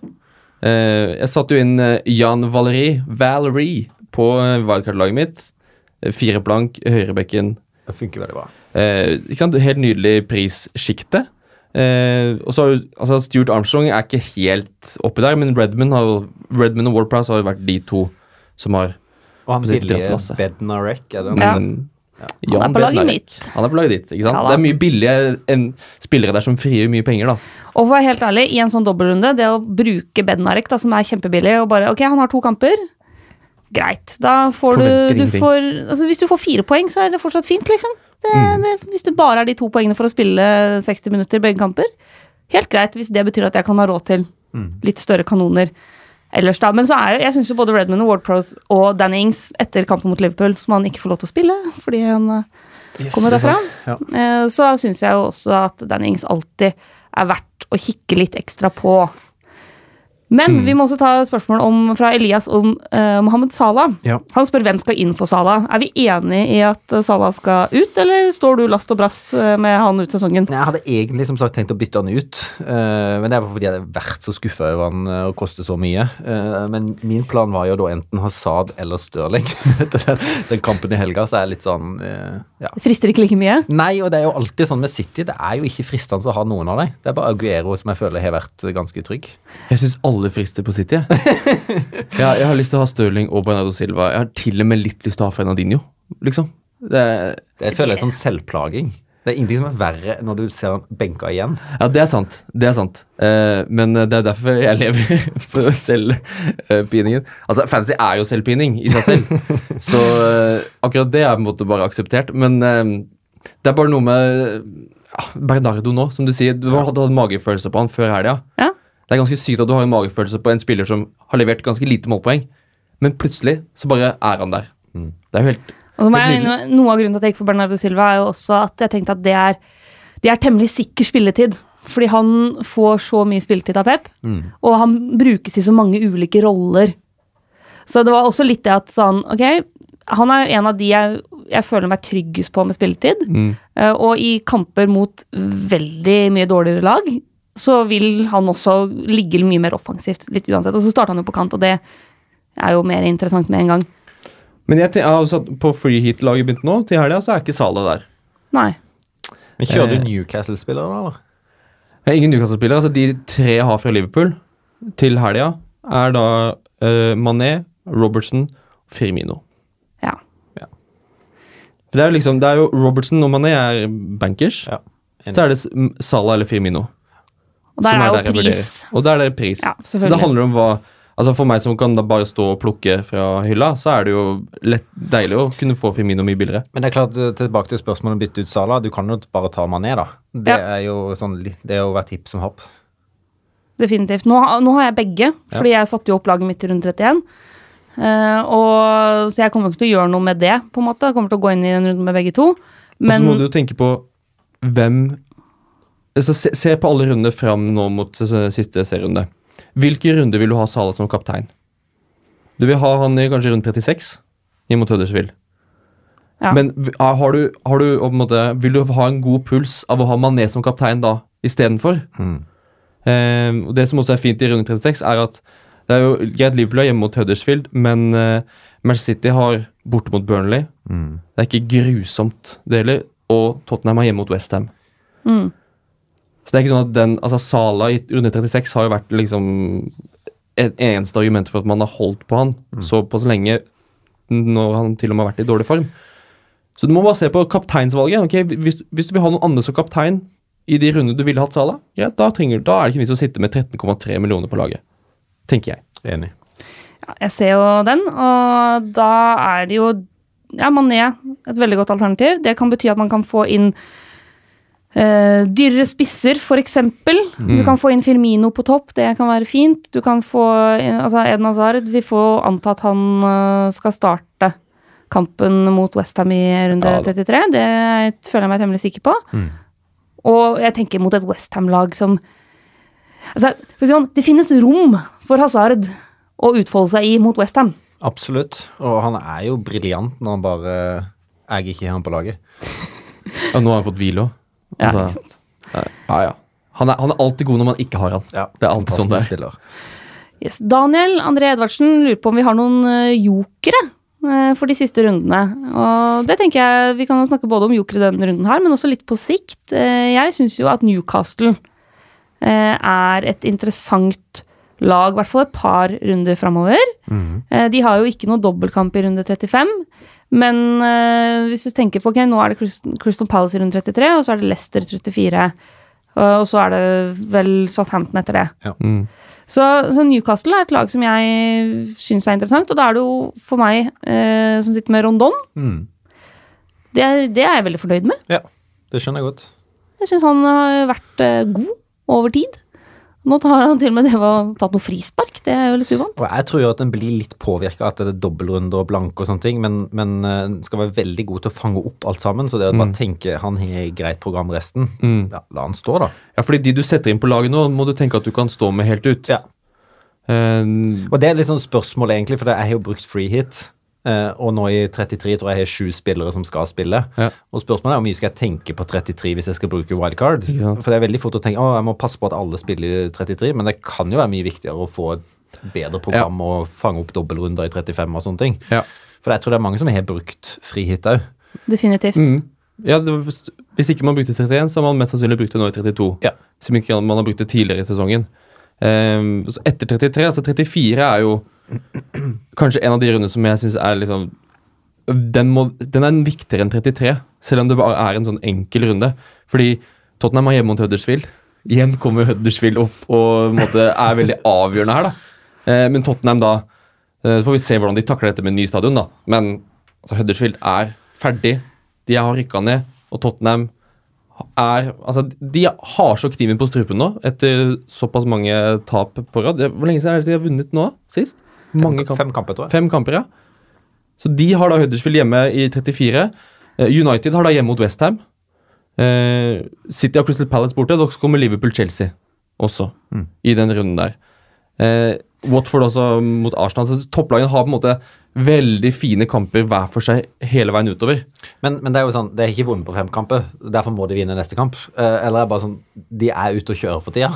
Uh, jeg satte jo inn eh, Jan Valerie, Valerie på uh, wildcard-laget mitt. Eh, Fire blank, høyrebekken. det funker veldig bra. Eh, ikke sant? Helt nydelig prissjikte. Eh, og så har jo, altså Stuart Armstrong er ikke helt oppi der, men Redman, har, Redman og Ward Prowse har jo vært de to som har Og han Det billige. Bednarek, er det Ja. Han er på laget mitt. Han er på laget ditt. ikke sant? Ja det er mye billige enn spillere der som frigjør mye penger, da. Og for å være helt ærlig, i en sånn dobbeltrunde, det å bruke Bednarek, da, som er kjempebillig, og bare Ok, han har to kamper. Greit. Da får du, du får, altså Hvis du får fire poeng, så er det fortsatt fint, liksom. Det, Mm. det, hvis det bare er de to poengene for å spille 60 minutter begge kamper, helt greit. Hvis det betyr at jeg kan ha råd til litt større kanoner ellers, da. Men så er jo, jeg syns jo både Redman og Ward Pros og Danny Ings etter kampen mot Liverpool, som han ikke får lov til å spille fordi han yes, kommer derfra, Ja. eh, så syns jeg jo også at Danny Ings alltid er verdt å kikke litt ekstra på. Men vi må også ta spørsmål om, fra Elias om uh, Mohammed Salah. Ja. Han spør hvem skal inn for Salah. Er vi enig i at eh, Salah skal ut, eller står du last og brast eh, med han ut sesongen? Jeg hadde egentlig som sagt tenkt å bytte han ut, uh, men det var fordi jeg hadde vært så skuffa over han og koste så mye. Uh, men min plan var jo da enten Hazard eller Stirling. Etter den, den kampen i helga så er jeg litt sånn ja. Frister ikke like mye. Nei, og det er jo alltid sånn med City. Det er jo ikke fristende å ha noen av dem. Det er bare Aguero som jeg føler har vært ganske trygg. Jeg synes alle frister på City. Jeg. ja, jeg har lyst til å ha Stirling og Bernardo Silva. Jeg har til og med litt lyst til å ha Fernandinho, liksom. Det, Det føler jeg som selvplaging. Det er ingenting som er verre når du ser han benka igjen. ja, det er sant. Det er sant. Eh, men det er derfor jeg lever for selvpiningen. altså, fantasy er jo selvpining i seg selv, så eh, akkurat det er på en måte bare akseptert. Men eh, det er bare noe med ja, Bernardo nå, som du sier. Du hadde hatt magefølelse på han før helga. Ja. Det er ganske sykt at du har en magefølelse på en spiller som har levert ganske lite målpoeng, men plutselig så bare er han der. Det er jo helt Og så må Helt jeg, noe av grunnen til at jeg gikk for Bernardo Silva, er jo også at jeg tenkte at det er, det er temmelig sikker spilletid. Fordi han får så mye spilletid av Pep, og han brukes i så mange ulike roller. Så det var også litt det at sånn Ok, han er en av de jeg, jeg føler meg tryggest på med spilletid. Eh, og i kamper mot veldig mye dårligere lag, så vil han også ligge mye mer offensivt, litt uansett. Og så starter han jo på kant, og det er jo mer interessant med en gang. Men jeg, tenker, jeg har også at på free hit-laget mitt nå, til helga, så er ikke Salah der. Nei. Men Kjører Eh. du Newcastle-spillere, da? eller? Jeg er ingen Newcastle-spillere. Altså de tre jeg har fra Liverpool til helga, er da uh, Mané, Robertson og Firmino. Ja. For Det er jo liksom, det er jo Robertson og Mané er bankers. Ja. Så er det Salah eller Firmino. Og der er, er jo der jeg vurderer. pris. Og der er det pris. Ja, så det handler om hva Altså For meg som kan da bare stå og plukke fra hylla, så er det jo lett, deilig å kunne få Firmino mye billigere. Men det er klart, eh, tilbake til spørsmålet om å bytte ut Sala. Du kan jo bare ta Mané, da. Det Ja. er jo sånn Det er jo vært hipp som hopp. Definitivt. Nå, har- nå har jeg begge, fordi jeg satte jo opp laget mitt i runde 31. Uh, og, så jeg kommer ikke til å gjøre noe med det, på en måte. Jeg kommer til å gå inn i en runde med begge to. Og så må du jo tenke på hvem altså se, se på alle rundene fram nå mot siste serierunde. Hvilke runder vil du ha Salah som kaptein? Du vil ha han i kanskje rundt 36 inn mot Huddersfield. Ja. Men har du, har du på en måte, vil du ha en god puls av å ha Mané som kaptein da istedenfor? Eh, og det som også er fint i runde 36, er at det er jo greit Liverpool er hjemme mot Huddersfield, men eh, Manchester City har borte mot Burnley. Det er ikke grusomt, det heller. Og Tottenham er hjemme mot Westham. Mm. Så det er ikke sånn at den, altså Sala i runde 36 har jo vært liksom et eneste argument for at man har holdt på han så på så lenge når han til og med har vært i dårlig form. Så du må bare se på kapteinsvalget. ok, hvis, hvis du vil ha noen andre som kaptein i de rundene du ville hatt Sala, greit, da, trenger, da er det ikke vits å sitte med 13,3 millioner på laget. Tenker jeg. Enig. ja, jeg ser jo den, og da er det jo ja, Mané et veldig godt alternativ. Det kan bety at man kan få inn eh, dyrere spisser, f.eks. Du kan få inn Firmino på topp, det kan være fint. Du kan få altså Eden Hazard Vi får anta at han uh, skal starte kampen mot Westham i runde Ja 33. Det føler jeg meg temmelig sikker på. Og jeg tenker mot et Westham-lag som altså, for sånn, Det finnes rom for Hazard å utfolde seg i mot Westham. Absolutt. Og han er jo briljant når han bare jeg ikke har på laget. Ja, nå har han fått hvile òg. Ja, Altså, ikke sant? ja, ja. Han er, han er alltid god når man ikke har han. Ja, Det er alltid sånn det er. spiller. Yes. Daniel André Edvardsen lurer på om vi har noen eh, jokere eh, for de siste rundene. Og det tenker jeg, Vi kan snakke både om jokere denne runden her, men også litt på sikt. Eh, Jeg syns jo at Newcastle eh, er et interessant lag, i hvert fall et par runder framover. Mm. De har jo ikke noe dobbeltkamp i runde 35. Men eh, hvis du tenker på ok, nå er det Crystal- Palace i runde 33, og så er det Leicester 34. Og så er det vel Southampton etter det. Mm. Så, så Newcastle er et lag som jeg syns er interessant, og da er det jo for meg eh, som sitter med Rondon, Mm. det, det er jeg veldig fornøyd med. Ja, det skjønner jeg godt. Jeg syns han har vært eh, god over tid. Nå har han til og med tatt noe frispark, det er jo litt uvant. Og jeg tror jo at en blir litt påvirka at det er dobbeltrunde og blanke og sånne ting, men, men eh, en skal være veldig god til å fange opp alt sammen. Så det å bare tenke han har greit program resten, Mm. ja, la han stå, da. Ja, fordi de du setter inn på laget nå, må du tenke at du kan stå med helt ut. Ja. Um, Og det er litt sånn spørsmål, egentlig, for jeg har jo brukt free hit. Eh, og nå i 33 tror jeg jeg har sju spillere som skal spille. Ja. Og spørsmålet er hvor mye skal jeg tenke på 33 hvis jeg skal bruke wildcard. For det er veldig fort å tenke å, jeg må passe på at alle spiller i 33, men det kan jo være mye viktigere å få et bedre program og fange opp dobbeltrunder i 35 og sånne ting. ja. For jeg tror det er mange som har brukt free òg. Definitivt. Mm. ja det, var- hvis, hvis ikke man brukte 31, så har man mest sannsynlig brukt det nå i 32. Ja. Som ikke man har brukt det tidligere i sesongen. Så etter 33, altså 34 er jo kanskje en av de rundene som jeg syns er liksom den, må, den er viktigere enn 33, selv om det bare er en sånn enkel runde. Fordi Tottenham er hjemme mot Huddersfield. Igjen kommer Huddersfield opp og måte, er veldig avgjørende her. da. Eh, men Tottenham da eh, Så får vi se hvordan de takler dette med ny stadion. da. Men altså, Huddersfield er ferdig. De har rykka ned. Og Tottenham er Altså, de har så kniven på strupen nå etter såpass mange tap på rad. Hvor lenge siden er det de har vunnet nå? Sist? Mange kamp. Fem kamper, tror jeg. Fem kamper, ja. Så de har da Huddersfield hjemme i 34. Eh, United har da hjemme mot Westham. Uh, City har Crystal Palace borte. Da kommer Liverpool-Chelsea også i den runden der. Eh, Watford også mot Arsenal. Så topplagene har på en måte veldig fine kamper hver for seg hele veien utover. Men, men det er jo sånn, det er ikke vunnet på fem kamper, derfor må de vinne neste kamp. Eh, eller er det bare sånn, de er ute og kjører for tida.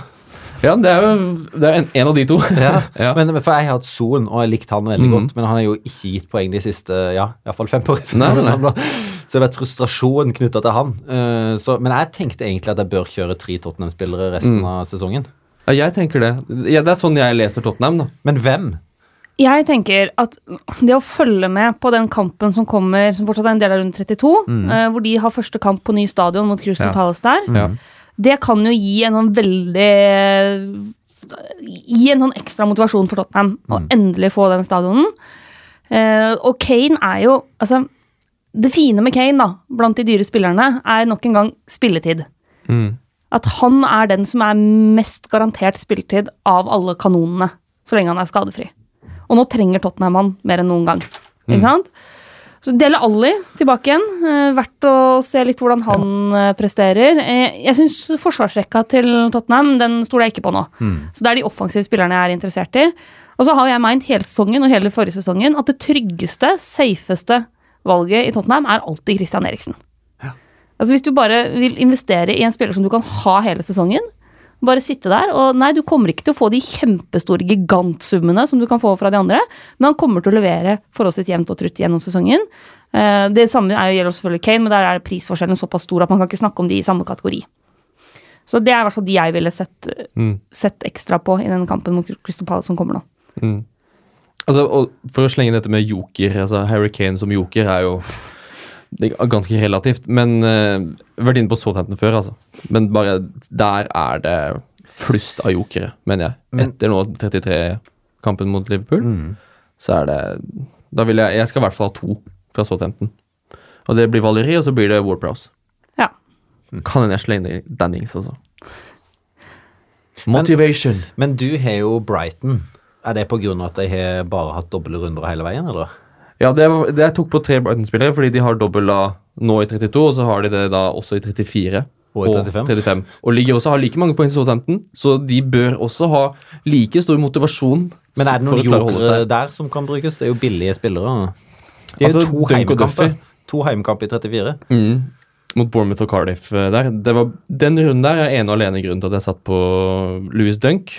Ja, det er jo det er en, en av de to. Ja. ja. men for jeg har hatt Son, og jeg likte han veldig mm. godt, men han har jo ikke gitt poeng de siste ja, iallfall fem år. Nei, nei. Så det har vært frustrasjon knytta til han. Uh, så, men jeg tenkte egentlig at jeg bør kjøre tre Tottenham-spillere resten Mm. av sesongen. Ja, jeg tenker det. Ja, det er sånn jeg leser Tottenham. da. Men hvem? Jeg tenker at det å følge med på den kampen som kommer, som fortsatt er en del av runde 32, eh, hvor de har første kamp på ny stadion mot Crystal Ja. Palace der, Ja. det kan jo gi en sånn veldig Gi en sånn ekstra motivasjon for Tottenham å endelig få den stadionen. Eh, og Kane er jo Altså, det fine med Kane, da, blant de dyre spillerne, er nok en gang spilletid. Mm. At han er den som er mest garantert spilletid av alle kanonene, så lenge han er skadefri. Og nå trenger Tottenham han mer enn noen gang. Ikke sant? Så Dele Alli tilbake igjen. Eh, verdt å se litt hvordan han ja. presterer. Eh, jeg syns forsvarsrekka til Tottenham den stoler jeg ikke på nå. Så det er de offensive spillerne jeg er interessert i. Og så har jeg meint hele sesongen og hele forrige sesongen at det tryggeste, safeste valget i Tottenham er alltid Christian Eriksen. Altså Hvis du bare vil investere i en spiller som du kan ha hele sesongen, bare sitte der og Nei, du kommer ikke til å få de kjempestore gigantsummene som du kan få fra de andre, men han kommer til å levere forholdsvis jevnt og trutt gjennom sesongen. Eh, Det samme er jo gjelder selvfølgelig Kane, men der er prisforskjellen såpass stor at man kan ikke snakke om de i samme kategori. Så det er i hvert fall de jeg ville sett, Mm. sett ekstra på i den kampen mot Crystal Palace som kommer nå. Mm. Altså, For å slenge dette med joker altså Harry Kane som joker er jo det er ganske relativt. Men uh, Vært inne på Southampton før, altså. Men bare der er det flust av jokere, mener jeg. Men- Etter nå 33-kampen mot Liverpool, Mm. så er det Da vil jeg Jeg skal i hvert fall ha to fra Southampton. Og det blir Valeri, og så blir det Warprowse. Ja. Kan hende jeg slenger inn Dannings også. Motivation. Men du har jo Brighton. Er det av at de har bare hatt doble runder hele veien, eller? Ja, det, det jeg tok på tre Brighton-spillere, fordi de har dobbel A nå i 32, og så har de det da også i 34. Og i 35. Og ligger også har like mange poeng som Southampton, så de bør også ha like stor motivasjon Men er det noen jokere der som kan brukes? Det er jo billige spillere. De er Altså, jo to heimekamper. To heimekamper i 34. Mm. Mot Bournemouth og Cardiff eh, der. Det var, den runden der er ene og alene grunnen til at jeg satt på Louis Dunk.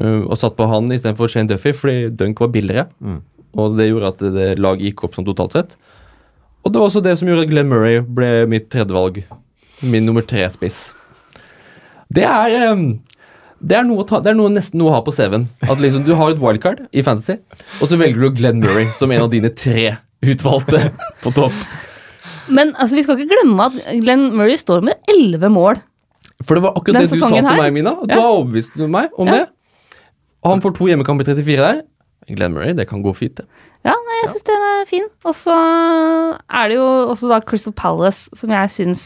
eh, og satt på han istedenfor Shane Duffy, fordi Dunk var billigere. Mm. Og det gjorde at det laget gikk opp sånn totalt sett. Og det var også det som gjorde at Glenn Murray ble mitt tredjevalg. Min nummer tre-spiss. Det er um, det er, ta, det er noe, nesten noe å ha på CV-en. At liksom, Du har et wildcard i Fantasy, og så velger du Glenn Murray som en av dine tre utvalgte på topp. Men altså, vi skal ikke glemme at Glenn Murray står med elleve mål. For det var akkurat Den det du sa til her? meg, Mina. Du Ja. har overbevist meg om Ja. det. Han får to hjemmekamper i 34 der. Glenn Murray, det kan gå fint, det. Ja, nei, jeg syns den er fin. Og så er det jo også da Crystal Palace, som jeg syns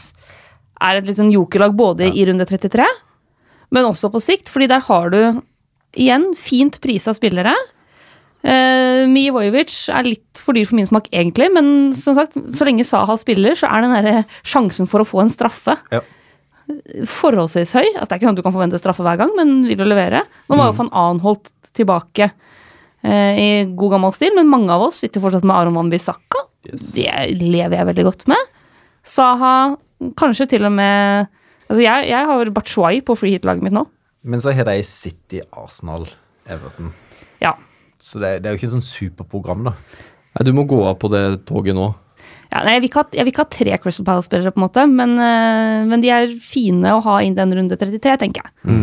er et litt sånn jokerlag både i runde 33, men også på sikt, fordi der har du igjen fint prisa spillere. Uh, Mijevojevic er litt for dyr for min smak, egentlig, men som sagt, så lenge Saha spiller, så er den derre sjansen for å få en straffe Ja. forholdsvis høy. Altså, det er ikke sånn at du kan forvente straffe hver gang, men vil du levere? Nå var jo van Anholt tilbake eh, i god gammel stil, men mange av oss sitter fortsatt med Aron Van Bissaka. Yes. Det lever jeg veldig godt med. Saha, kanskje til og med Altså, jeg, jeg har Batshuay på free hit-laget mitt nå. Men så har de City, Arsenal, Everton. Ja. Så det, det er jo ikke et sånn superprogram, da. Nei, Du må gå av på det toget nå. ja nei, jeg, vil ikke ha, jeg vil ikke ha tre Crystal Palace-spillere, på en måte, men, eh, men de er fine å ha inn den runde 33, tenker jeg. Bare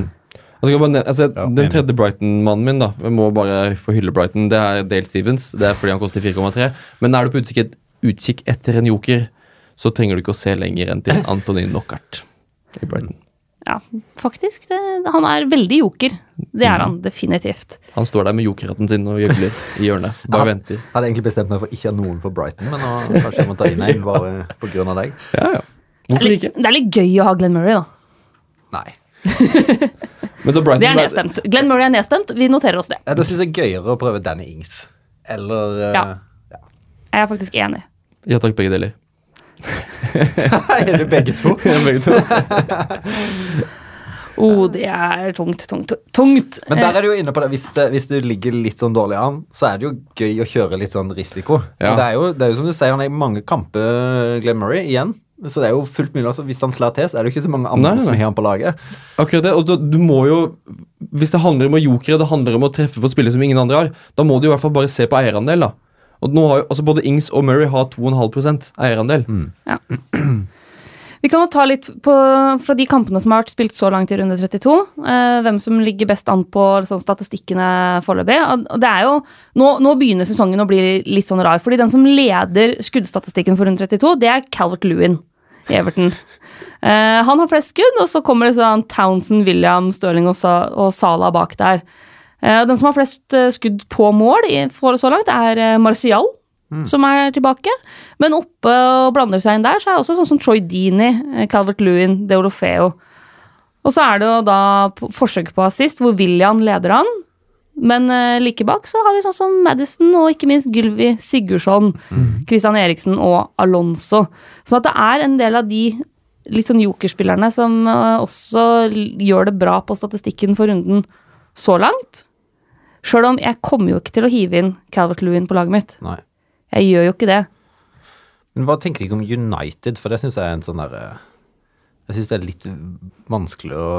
nevne- altså, Ja, den tredje Brighton-mannen min, da Jeg må bare få hylle Brighton. Det er Dale Stevens. Det er fordi han koster 4,3. Men er du på utkikk, et, utkikk etter en joker, så trenger du ikke å se lenger enn til Anthony Knockart i Brighton. Ja, faktisk. Det, han er veldig joker. Det er han definitivt. Han står der med jokerhatten sin og gjøgler i hjørnet. Bare Ja. venter. Hadde egentlig bestemt meg for ikke å ha noen for Brighton, men nå kanskje jeg må ta inn en bare av deg. Ja, ja. Hvorfor ikke? det er litt gøy å ha Glenn Murray, da. Nei. Men så Brighton Det er nedstemt. Glenn Murray er nedstemt. Vi noterer oss det. Ja, Da syns jeg er gøyere å prøve Danny Ings. Eller uh, Ja. Jeg er faktisk enig. Ja takk, begge deler. Er det begge to? begge to. Oh, det er tungt, tungt, tungt. Men der er du jo inne på det. Hvis, det. hvis du ligger litt sånn dårlig an, så er det jo gøy å kjøre litt sånn risiko. Ja. Det, er jo, det er jo som du sier, han er i mange kamper, Glenn Murray, igjen. Så det er jo fullt mulig. Altså, hvis han slår til, så er det jo ikke så mange andre Nei, nei, som har han på laget. Akkurat det, og du, du må jo Hvis det handler om å jokere, det handler om å treffe på spillere som ingen andre har, da må du i hvert fall bare se på eierandel, da. Og nå har jo, altså Både Ings og Murray har 2,5% eierandel. Vi kan jo ta litt på, fra de kampene som har vært spilt så langt i runde 32. Eh, hvem som ligger best an på sånn, statistikkene foreløpig. Og det er jo, nå, nå begynner sesongen å bli litt sånn rar. fordi den som leder skuddstatistikken for runde 32, det er Calvert Lewin i Everton. Eh, han har flest skudd, og så kommer det sånn Townsend, William, Stirling og, Sa og Sala bak der. Eh, den som har flest eh, skudd på mål i, for så langt, er Marcial, Martial som er tilbake. Men oppe og blander seg inn der, så er det også sånn som Troy eh, Calvert Lewin, Deolofeo. Og så er det jo da forsøk på assist, hvor William leder han. Men uh, like bak så har vi sånn som Madison og ikke minst Gylvi Sigurdsson, Christian Eriksen og Alonso. Sånn at det er en del av de litt sånn jokerspillerne som uh, også gjør det bra på statistikken for runden så langt. Sjøl om jeg kommer jo ikke til å hive inn Calvert Lewin på laget mitt. Nei. Jeg gjør jo ikke det. Men hva tenker de om United? For det syns jeg er en sånn derre Jeg syns det er litt vanskelig å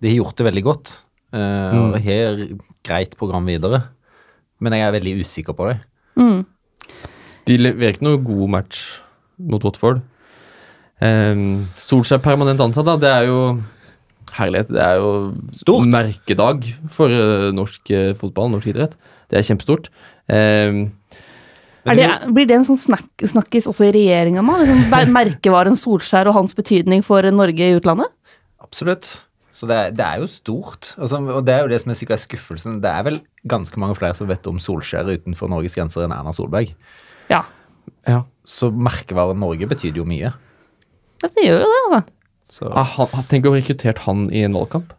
De har gjort det veldig godt. Eh, Og har greit program videre. Men jeg er veldig usikker på det. De leverer ikke noe god match mot Watford. Um, Solskjær permanent ansatt, da. Det er jo herlighet. Det er jo Stort. merkedag for uh, norsk uh, fotball, norsk idrett. Det er kjempestort. Um, Er det, blir det en sånn snak, snakkis også i regjeringa? Liksom, merkevaren Solskjær og hans betydning for Norge i utlandet? Absolutt. Så det, er- det er jo stort. Altså, og det er jo det som er sikkert skuffelsen. Det er vel ganske mange flere som vet om Solskjær utenfor Norges grenser enn Erna Solberg. Ja. ja. Så merkevaren Norge betyr jo mye. Ja, Det gjør jo det, altså. Så Ah, han, han- tenk å ha rekruttert han i en valgkamp.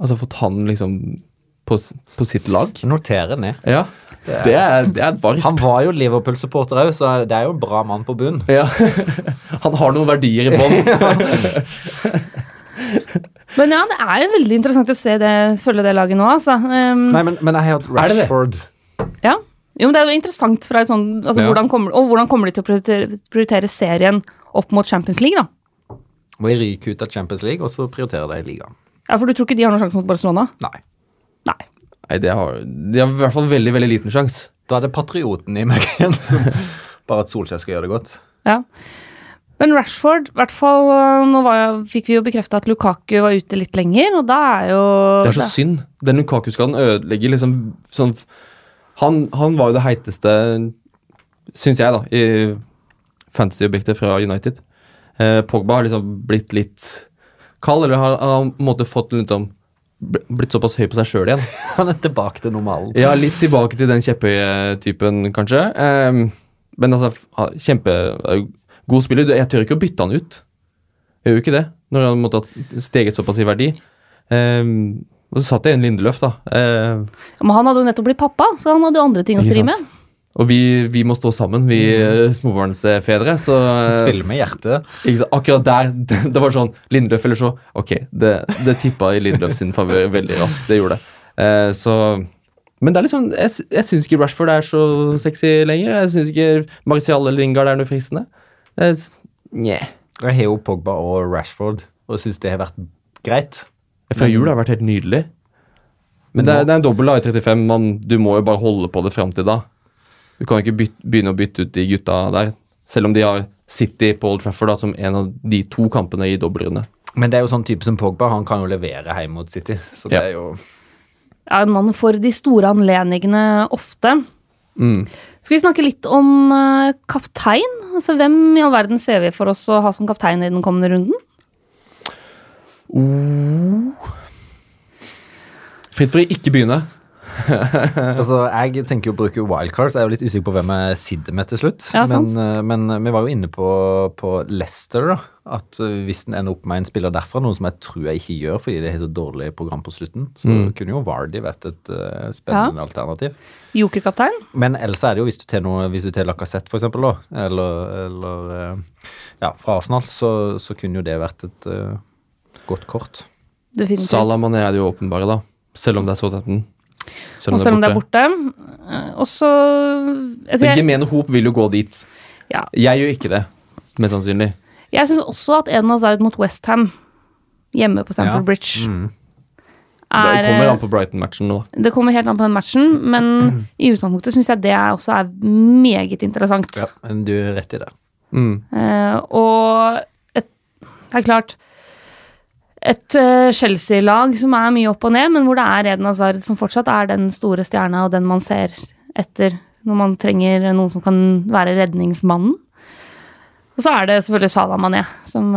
Altså fått han liksom på, på sitt lag. notere ned. Ja. Det er, det er et varp. Han var jo Liverpool-supporter òg, så det er jo en bra mann på bunn. Ja. Han har noen verdier i bånn. Men ja, det er veldig interessant å se det, følge det laget nå, altså. Um, Nei, men, men jeg har hatt det det? Rashford. ja. Jo, men det er jo interessant fra et sånt, altså, Ja. hvordan kommer, Og hvordan kommer de til å prioritere, prioritere serien opp mot Champions League, da? Må jeg ryke ut av Champions League, og så prioritere det i ligaen. Ja, For du tror ikke de har noen sjanse mot Barcelona? Nei. Nei. Nei, de, har, de har i hvert fall veldig veldig liten sjanse. Da er det patrioten i meg igjen som bare at Solskjær skal gjøre det godt. Ja. Men Rashford, i hvert fall øh, Nå var, jeg- fikk vi jo bekrefta at Lukaku var ute litt lenger, og da er jo Det er så synd. Den Lukaku-skaden ødelegger liksom sånn han, han var jo det heiteste, syns jeg, da, i fantasy-objektet fra United. Eh, Pogba har liksom blitt litt kald, eller har, har på en måte fått litt om blitt såpass høy på seg sjøl igjen. Han er tilbake til normalen. Ja, litt tilbake til den kjepphøye typen, kanskje. Ehm, men altså, kjempe eh, god spiller. Jeg tør ikke å bytte han ut. Jeg gjør jo ikke det, når han måtte ha steget såpass i verdi. Um, og så satt jeg inn Lindeløf, da. Uh, Ja, Men han hadde jo nettopp blitt pappa, så han hadde jo andre ting å stri med. og vi, vi må stå sammen, vi eh, småbarnsfedre. Så eh, Spille med hjertet. akkurat der det, det var sånn Lindeløf eller så Ok, det, det tippa i Lindløf sin favør veldig raskt. Det gjorde det. Eh, så Men det er litt sånn Jeg, jeg syns ikke Rashford er så sexy lenger. Jeg syns ikke Martial eller Lingard er noe fristende. Det er- Jeg har jo Pogba og Rashford, og syns det har vært greit. Fra jul har det vært helt nydelig. Men det er, det er en dobbel i 35. Man, du må jo bare holde på det fram til da. Du kan ikke byt, begynne å bytte ut de gutta der. Selv om de har City på Old Trafford da, som en av de to kampene i dobbeltrunde. Men det er jo sånn type som Pogba, han kan jo levere hjemme mot City. Så det Ja. er jo Ja, en mann for de store anledningene ofte. Mm. Skal vi snakke litt om øh, kaptein? Altså, Hvem i all verden ser vi for oss å ha som kaptein i den kommende runden? Fint for å ikke begynne. Altså, Jeg tenker jo å bruke wildcards. Jeg er jo litt usikker på hvem jeg sitter med til slutt. Ja, men, eh, men vi var jo inne på, på Leicester, da. At eh, hvis den ender opp med en spiller derfra, noe som jeg tror jeg ikke gjør fordi det er så dårlig program på slutten, så Mm. kunne jo Vardy vært et uh, spennende alternativ. Jokerkaptein? Men ellers er det jo hvis du tar noe, hvis du tar Lacassette for eksempel, da, eller, eller eh, ja, fra Arsenal, så, så kunne jo det vært et uh, godt kort. Definitivt. Salah Mané er det jo åpenbare, da. Selv om det er Southampton. Og selv om det er borte. Eh, Og så Den gemene hop vil jo gå dit. ja. Jeg gjør ikke det, mest sannsynlig. jeg syns også at en Eden Hazard mot Westham hjemme på Stamford Ja. Bridge Mm. Det er kommer eh, an på Brighton-matchen nå. Det kommer helt an på den matchen, men i utgangspunktet syns jeg det er også er meget interessant. Ja, men du er rett i det. Mm. Uh, og et, det er klart Et eh, Chelsea-lag som er mye opp og ned, men hvor det er Eden Hazard som fortsatt er den store stjerna og den man ser etter når man trenger noen som kan være redningsmannen. Og så er det selvfølgelig Salah Mané som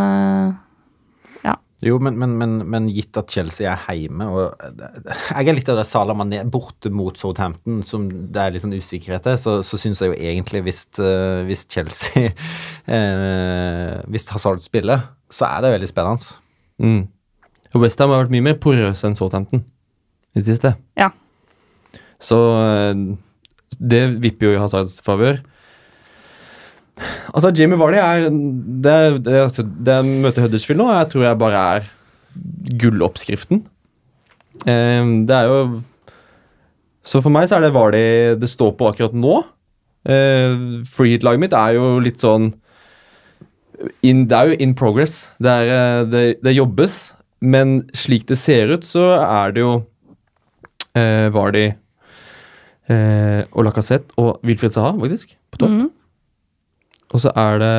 ja. Jo, men, men, men, men gitt at Chelsea er hjemme og Jeg er litt av det Salah Mané borte mot Southampton, som det er litt sånn usikkerhet til, så, så syns jeg jo egentlig hvis, eh, hvis Chelsea eh, Hvis Hazard spiller, så er det veldig spennende. Mm. Westham har vært mye mer porøse enn Southampton i det siste. Ja. Så eh, det vipper jo i Hazards favør. Altså, Jamie Vardy er Det, det, altså, det møter Huddersfield nå, jeg tror jeg bare er gulloppskriften. Eh, det er jo Så for meg så er det Vardy det står på akkurat nå. Uh, Freehit-laget mitt er jo litt sånn in, Det er jo in progress. Det, er, det, det jobbes, men slik det ser ut, så er det jo eh, Vardy eh, og Lacassette og Wilfred Saha, faktisk, på topp. Mm. Og så er det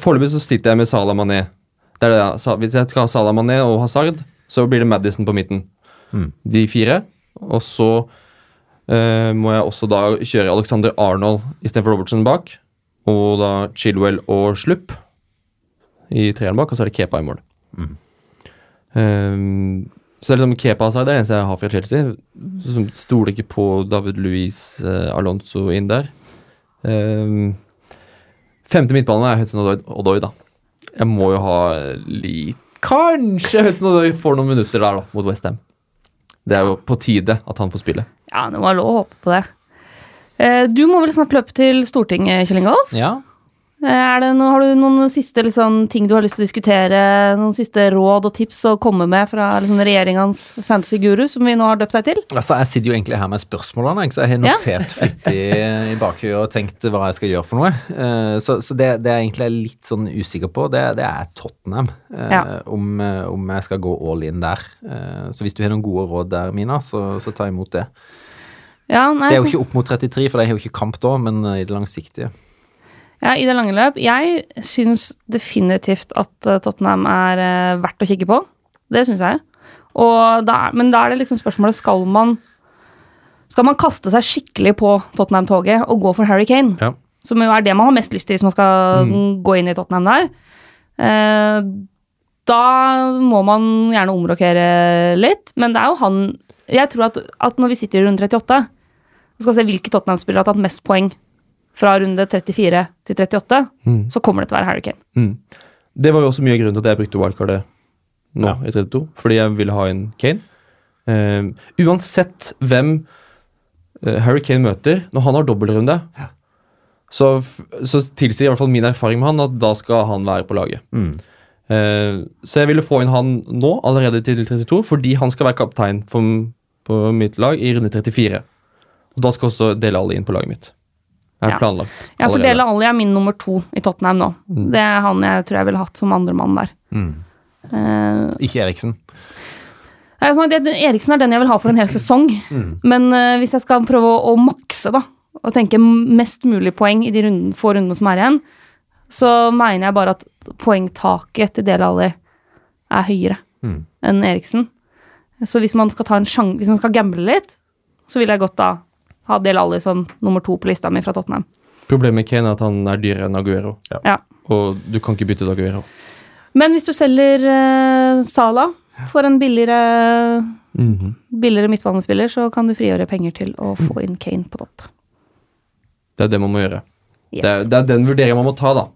Foreløpig så sitter jeg med Salah Mané. Det er det, ja. Hvis jeg skal ha Salah Mané og Hazard, så blir det Madison på midten. Mm. De fire. Og så eh, må jeg også da kjøre Alexander Arnold istedenfor Robertson bak. Og da Chilwell og Slupp i treeren bak, og så er det Kepa i mål. Mhm. Ehm, så det er liksom Kepa Hazard det er det eneste jeg har fra Chelsea. Som stoler ikke på David Luiz uh, Alonso inn der. Um, femte midtbane er Hudson Odoi, da. Jeg må jo ha litt Kanskje Hudson Odoi får noen minutter der, da, mot Westham. Det er jo på tide at han får spille. Ja, det var lov å håpe på det. Uh, Du må vel snart løpe til Stortinget, Kjell Ingolf? Ja. Er det noe, har du noen siste liksom, ting du har lyst til å diskutere? Noen siste råd og tips å komme med fra liksom, regjeringens fancy guru, som vi nå har døpt deg til? Altså, Jeg sitter jo egentlig her med spørsmålene, så jeg har Ja. notert flittig i bakhuet og tenkt hva jeg skal gjøre for noe. Uh, Så, så det, det jeg egentlig er litt sånn usikker på, det, det er Tottenham. Uh, Ja. Om, eh, om jeg skal gå all in der. Uh, Så hvis du har noen gode råd der, Mina, så, så ta imot det. Ja, nei, Det er jo ikke opp mot 33, for de har jo ikke kamp da, men eh, i det langsiktige. Ja, I det lange løp. Jeg syns definitivt at eh, Tottenham er eh, verdt å kikke på. Det syns jeg. Og da, men da er det liksom spørsmålet skal man skal man kaste seg skikkelig på Tottenham-toget og gå for Harry Kane? Ja. Som jo er det man har mest lyst til hvis man skal gå inn i Tottenham der. Eh, da må man gjerne omrokere litt, men det er jo han Jeg tror at, at når vi sitter i runde 38 og skal se hvilke Tottenham-spillere har tatt mest poeng fra runde 34 til 38, så kommer det til å være Harry Kane. Mm. Det var jo også mye av grunnen til at jeg brukte wildcardet nå Ja. i 32, fordi jeg ville ha inn Kane. Uh, uansett hvem uh, Harry Kane møter, når han har dobbeltrunde, så, så tilsier i hvert fall min erfaring med han at da skal han være på laget. Mm. Uh, så jeg ville få inn han nå, allerede til 32, fordi han skal være kaptein for, på mitt lag i runde 34. Og da skal også Dele Alli inn på laget mitt. Ja. planlagt Ja, for allerede. Dele Alli er min nummer to i Tottenham nå. Det er han jeg tror jeg ville hatt som andremann der. Mm. Uh, Ikke Eriksen. er at Eriksen er den jeg vil ha for en hel sesong. Men uh, hvis jeg skal prøve å, å makse, da, og tenke mest mulig poeng i de runden, få rundene som er igjen, så mener jeg bare at poengtaket til Dele Alli er høyere Mm. enn Eriksen. Så hvis man skal ta en sjang, hvis man skal gamble litt, så vil jeg godt da ha Dele Alli som nummer to på lista mi fra Tottenham. Problemet med Kane er at han er dyrere enn Aguero. Ja. Og du kan ikke bytte ut Aguero. Men hvis du selger uh, Sala for en billigere, billigere midtbanespiller, så kan du frigjøre penger til å få inn Kane på topp. Det er det man må gjøre. Yeah. Det, er, det er den vurderingen man må ta, da.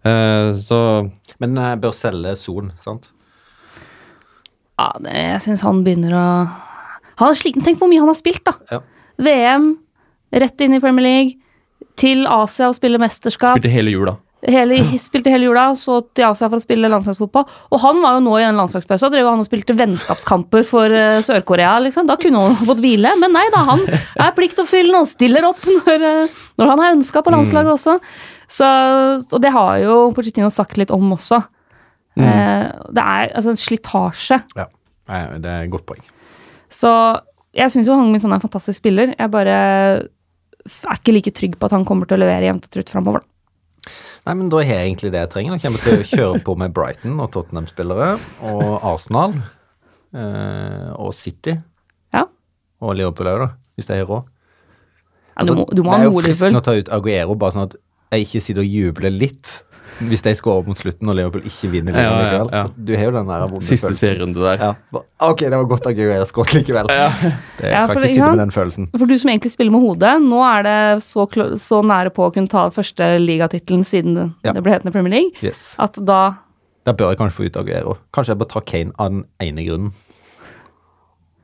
Uh, så Men jeg bør selge Son, sant? Ja, det, jeg syns han begynner å Han er sliten. Tenk hvor mye han har spilt, da. Ja. VM, rett inn i Premier League, til Asia og spille mesterskap. spilte hele jula. Hele, spilte hele jula, så til Asia for å spille landslagsfotball. Og han var jo nå i en landslagspause og drev han og spilte vennskapskamper for uh, Sør-Korea. liksom. Da kunne han fått hvile, men nei da, han er pliktoppfyllende og stiller opp når, uh, når han er ønska på landslaget også. Så, og det har jo Pochettino sagt litt om også. Eh, det er altså en slitasje. Ja. Det er et godt poeng. Så jeg syns jo Hong Min Son er en fantastisk spiller. Jeg bare er ikke like trygg på at han kommer til å levere jevnt og trutt framover. Nei, men da har jeg egentlig det jeg trenger. Jeg kommer til å kjøre på med Brighton og Tottenham-spillere, og Arsenal, eh, og City, Ja. og Liverpool òg, da, hvis jeg har råd. Ja, du, må, du må det er jo fristende å ta ut Aguero, bare sånn at jeg ikke sitter og jubler litt hvis de skårer mot slutten og Liverpool ikke vinner Ja, ligaen ja, ja. Du har jo den der vonde Siste følelsen. serierunde der. Ja. Ok, det var godt Aguero skåret likevel. Det, jeg kan ikke sitte med den følelsen. For du som egentlig spiller med hodet, nå er det så, så nære på å kunne ta første ligatittelen siden det, Ja. det ble hetende Premier League, Yes. at da Da bør jeg kanskje få ut Aguero. Kanskje jeg bør ta Kane av den ene grunnen.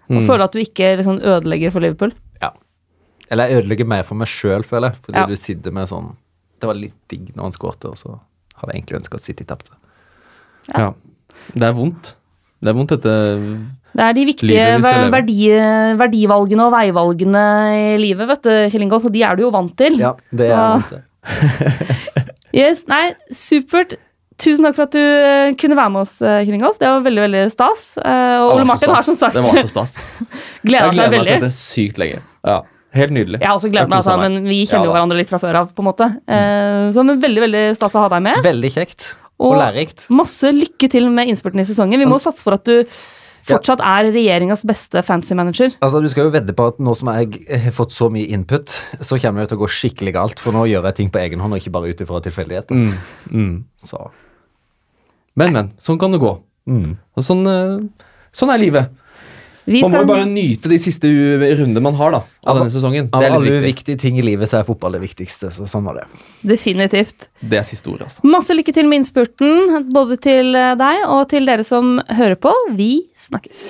og føler at du ikke liksom ødelegger for Liverpool. Ja. Eller jeg ødelegger mer for meg sjøl, føler jeg. Fordi Ja. du sitter med sånn Det var litt digg når han skårte, og så hadde jeg egentlig ønska at City tapte. Ja. Det er vondt. Det er vondt, dette Det er de viktige vi verdi, verdivalgene og veivalgene i livet, vet du, Kjell Ingolf, og de er du jo vant til. Ja, det Så- er til. Yes, nei, supert. Tusen takk for at du eh, kunne være med oss, eh, Kjell Ingolf. Det var veldig veldig stas. Eh, og Ole Martin har som sagt Det var så stas. gleda Jeg seg gleder meg til veldig. dette sykt lenge. Ja, Helt nydelig. Jeg har også gledet meg, altså, men vi kjenner jo ja, hverandre litt fra før av, på en måte. Mm. så men veldig veldig stas å ha deg med. Veldig kjekt. Og, Og- lærerikt. Masse lykke til med innspurten i sesongen. Vi må satse for at du fortsatt er regjeringas beste fancy manager. Altså, Du skal jo vedde på at nå som jeg har fått så mye input, så kommer det til å gå skikkelig galt. For nå gjør jeg ting på egen hånd, og ikke bare ut ifra tilfeldigheter. Mm, mm. Så Men, men. Sånn kan det gå. mm. Og sånn, eh, sånn er livet. Vi Man må skal, bare nyte de siste rundene man har da, av Av- denne sesongen. Av er alle viktig. viktige ting i livet, så er fotball det viktigste. Så sånn var det. definitivt. Det er siste ord, altså. Masse lykke til med innspurten, både til eh, deg og til dere som hører på. Vi snakkes.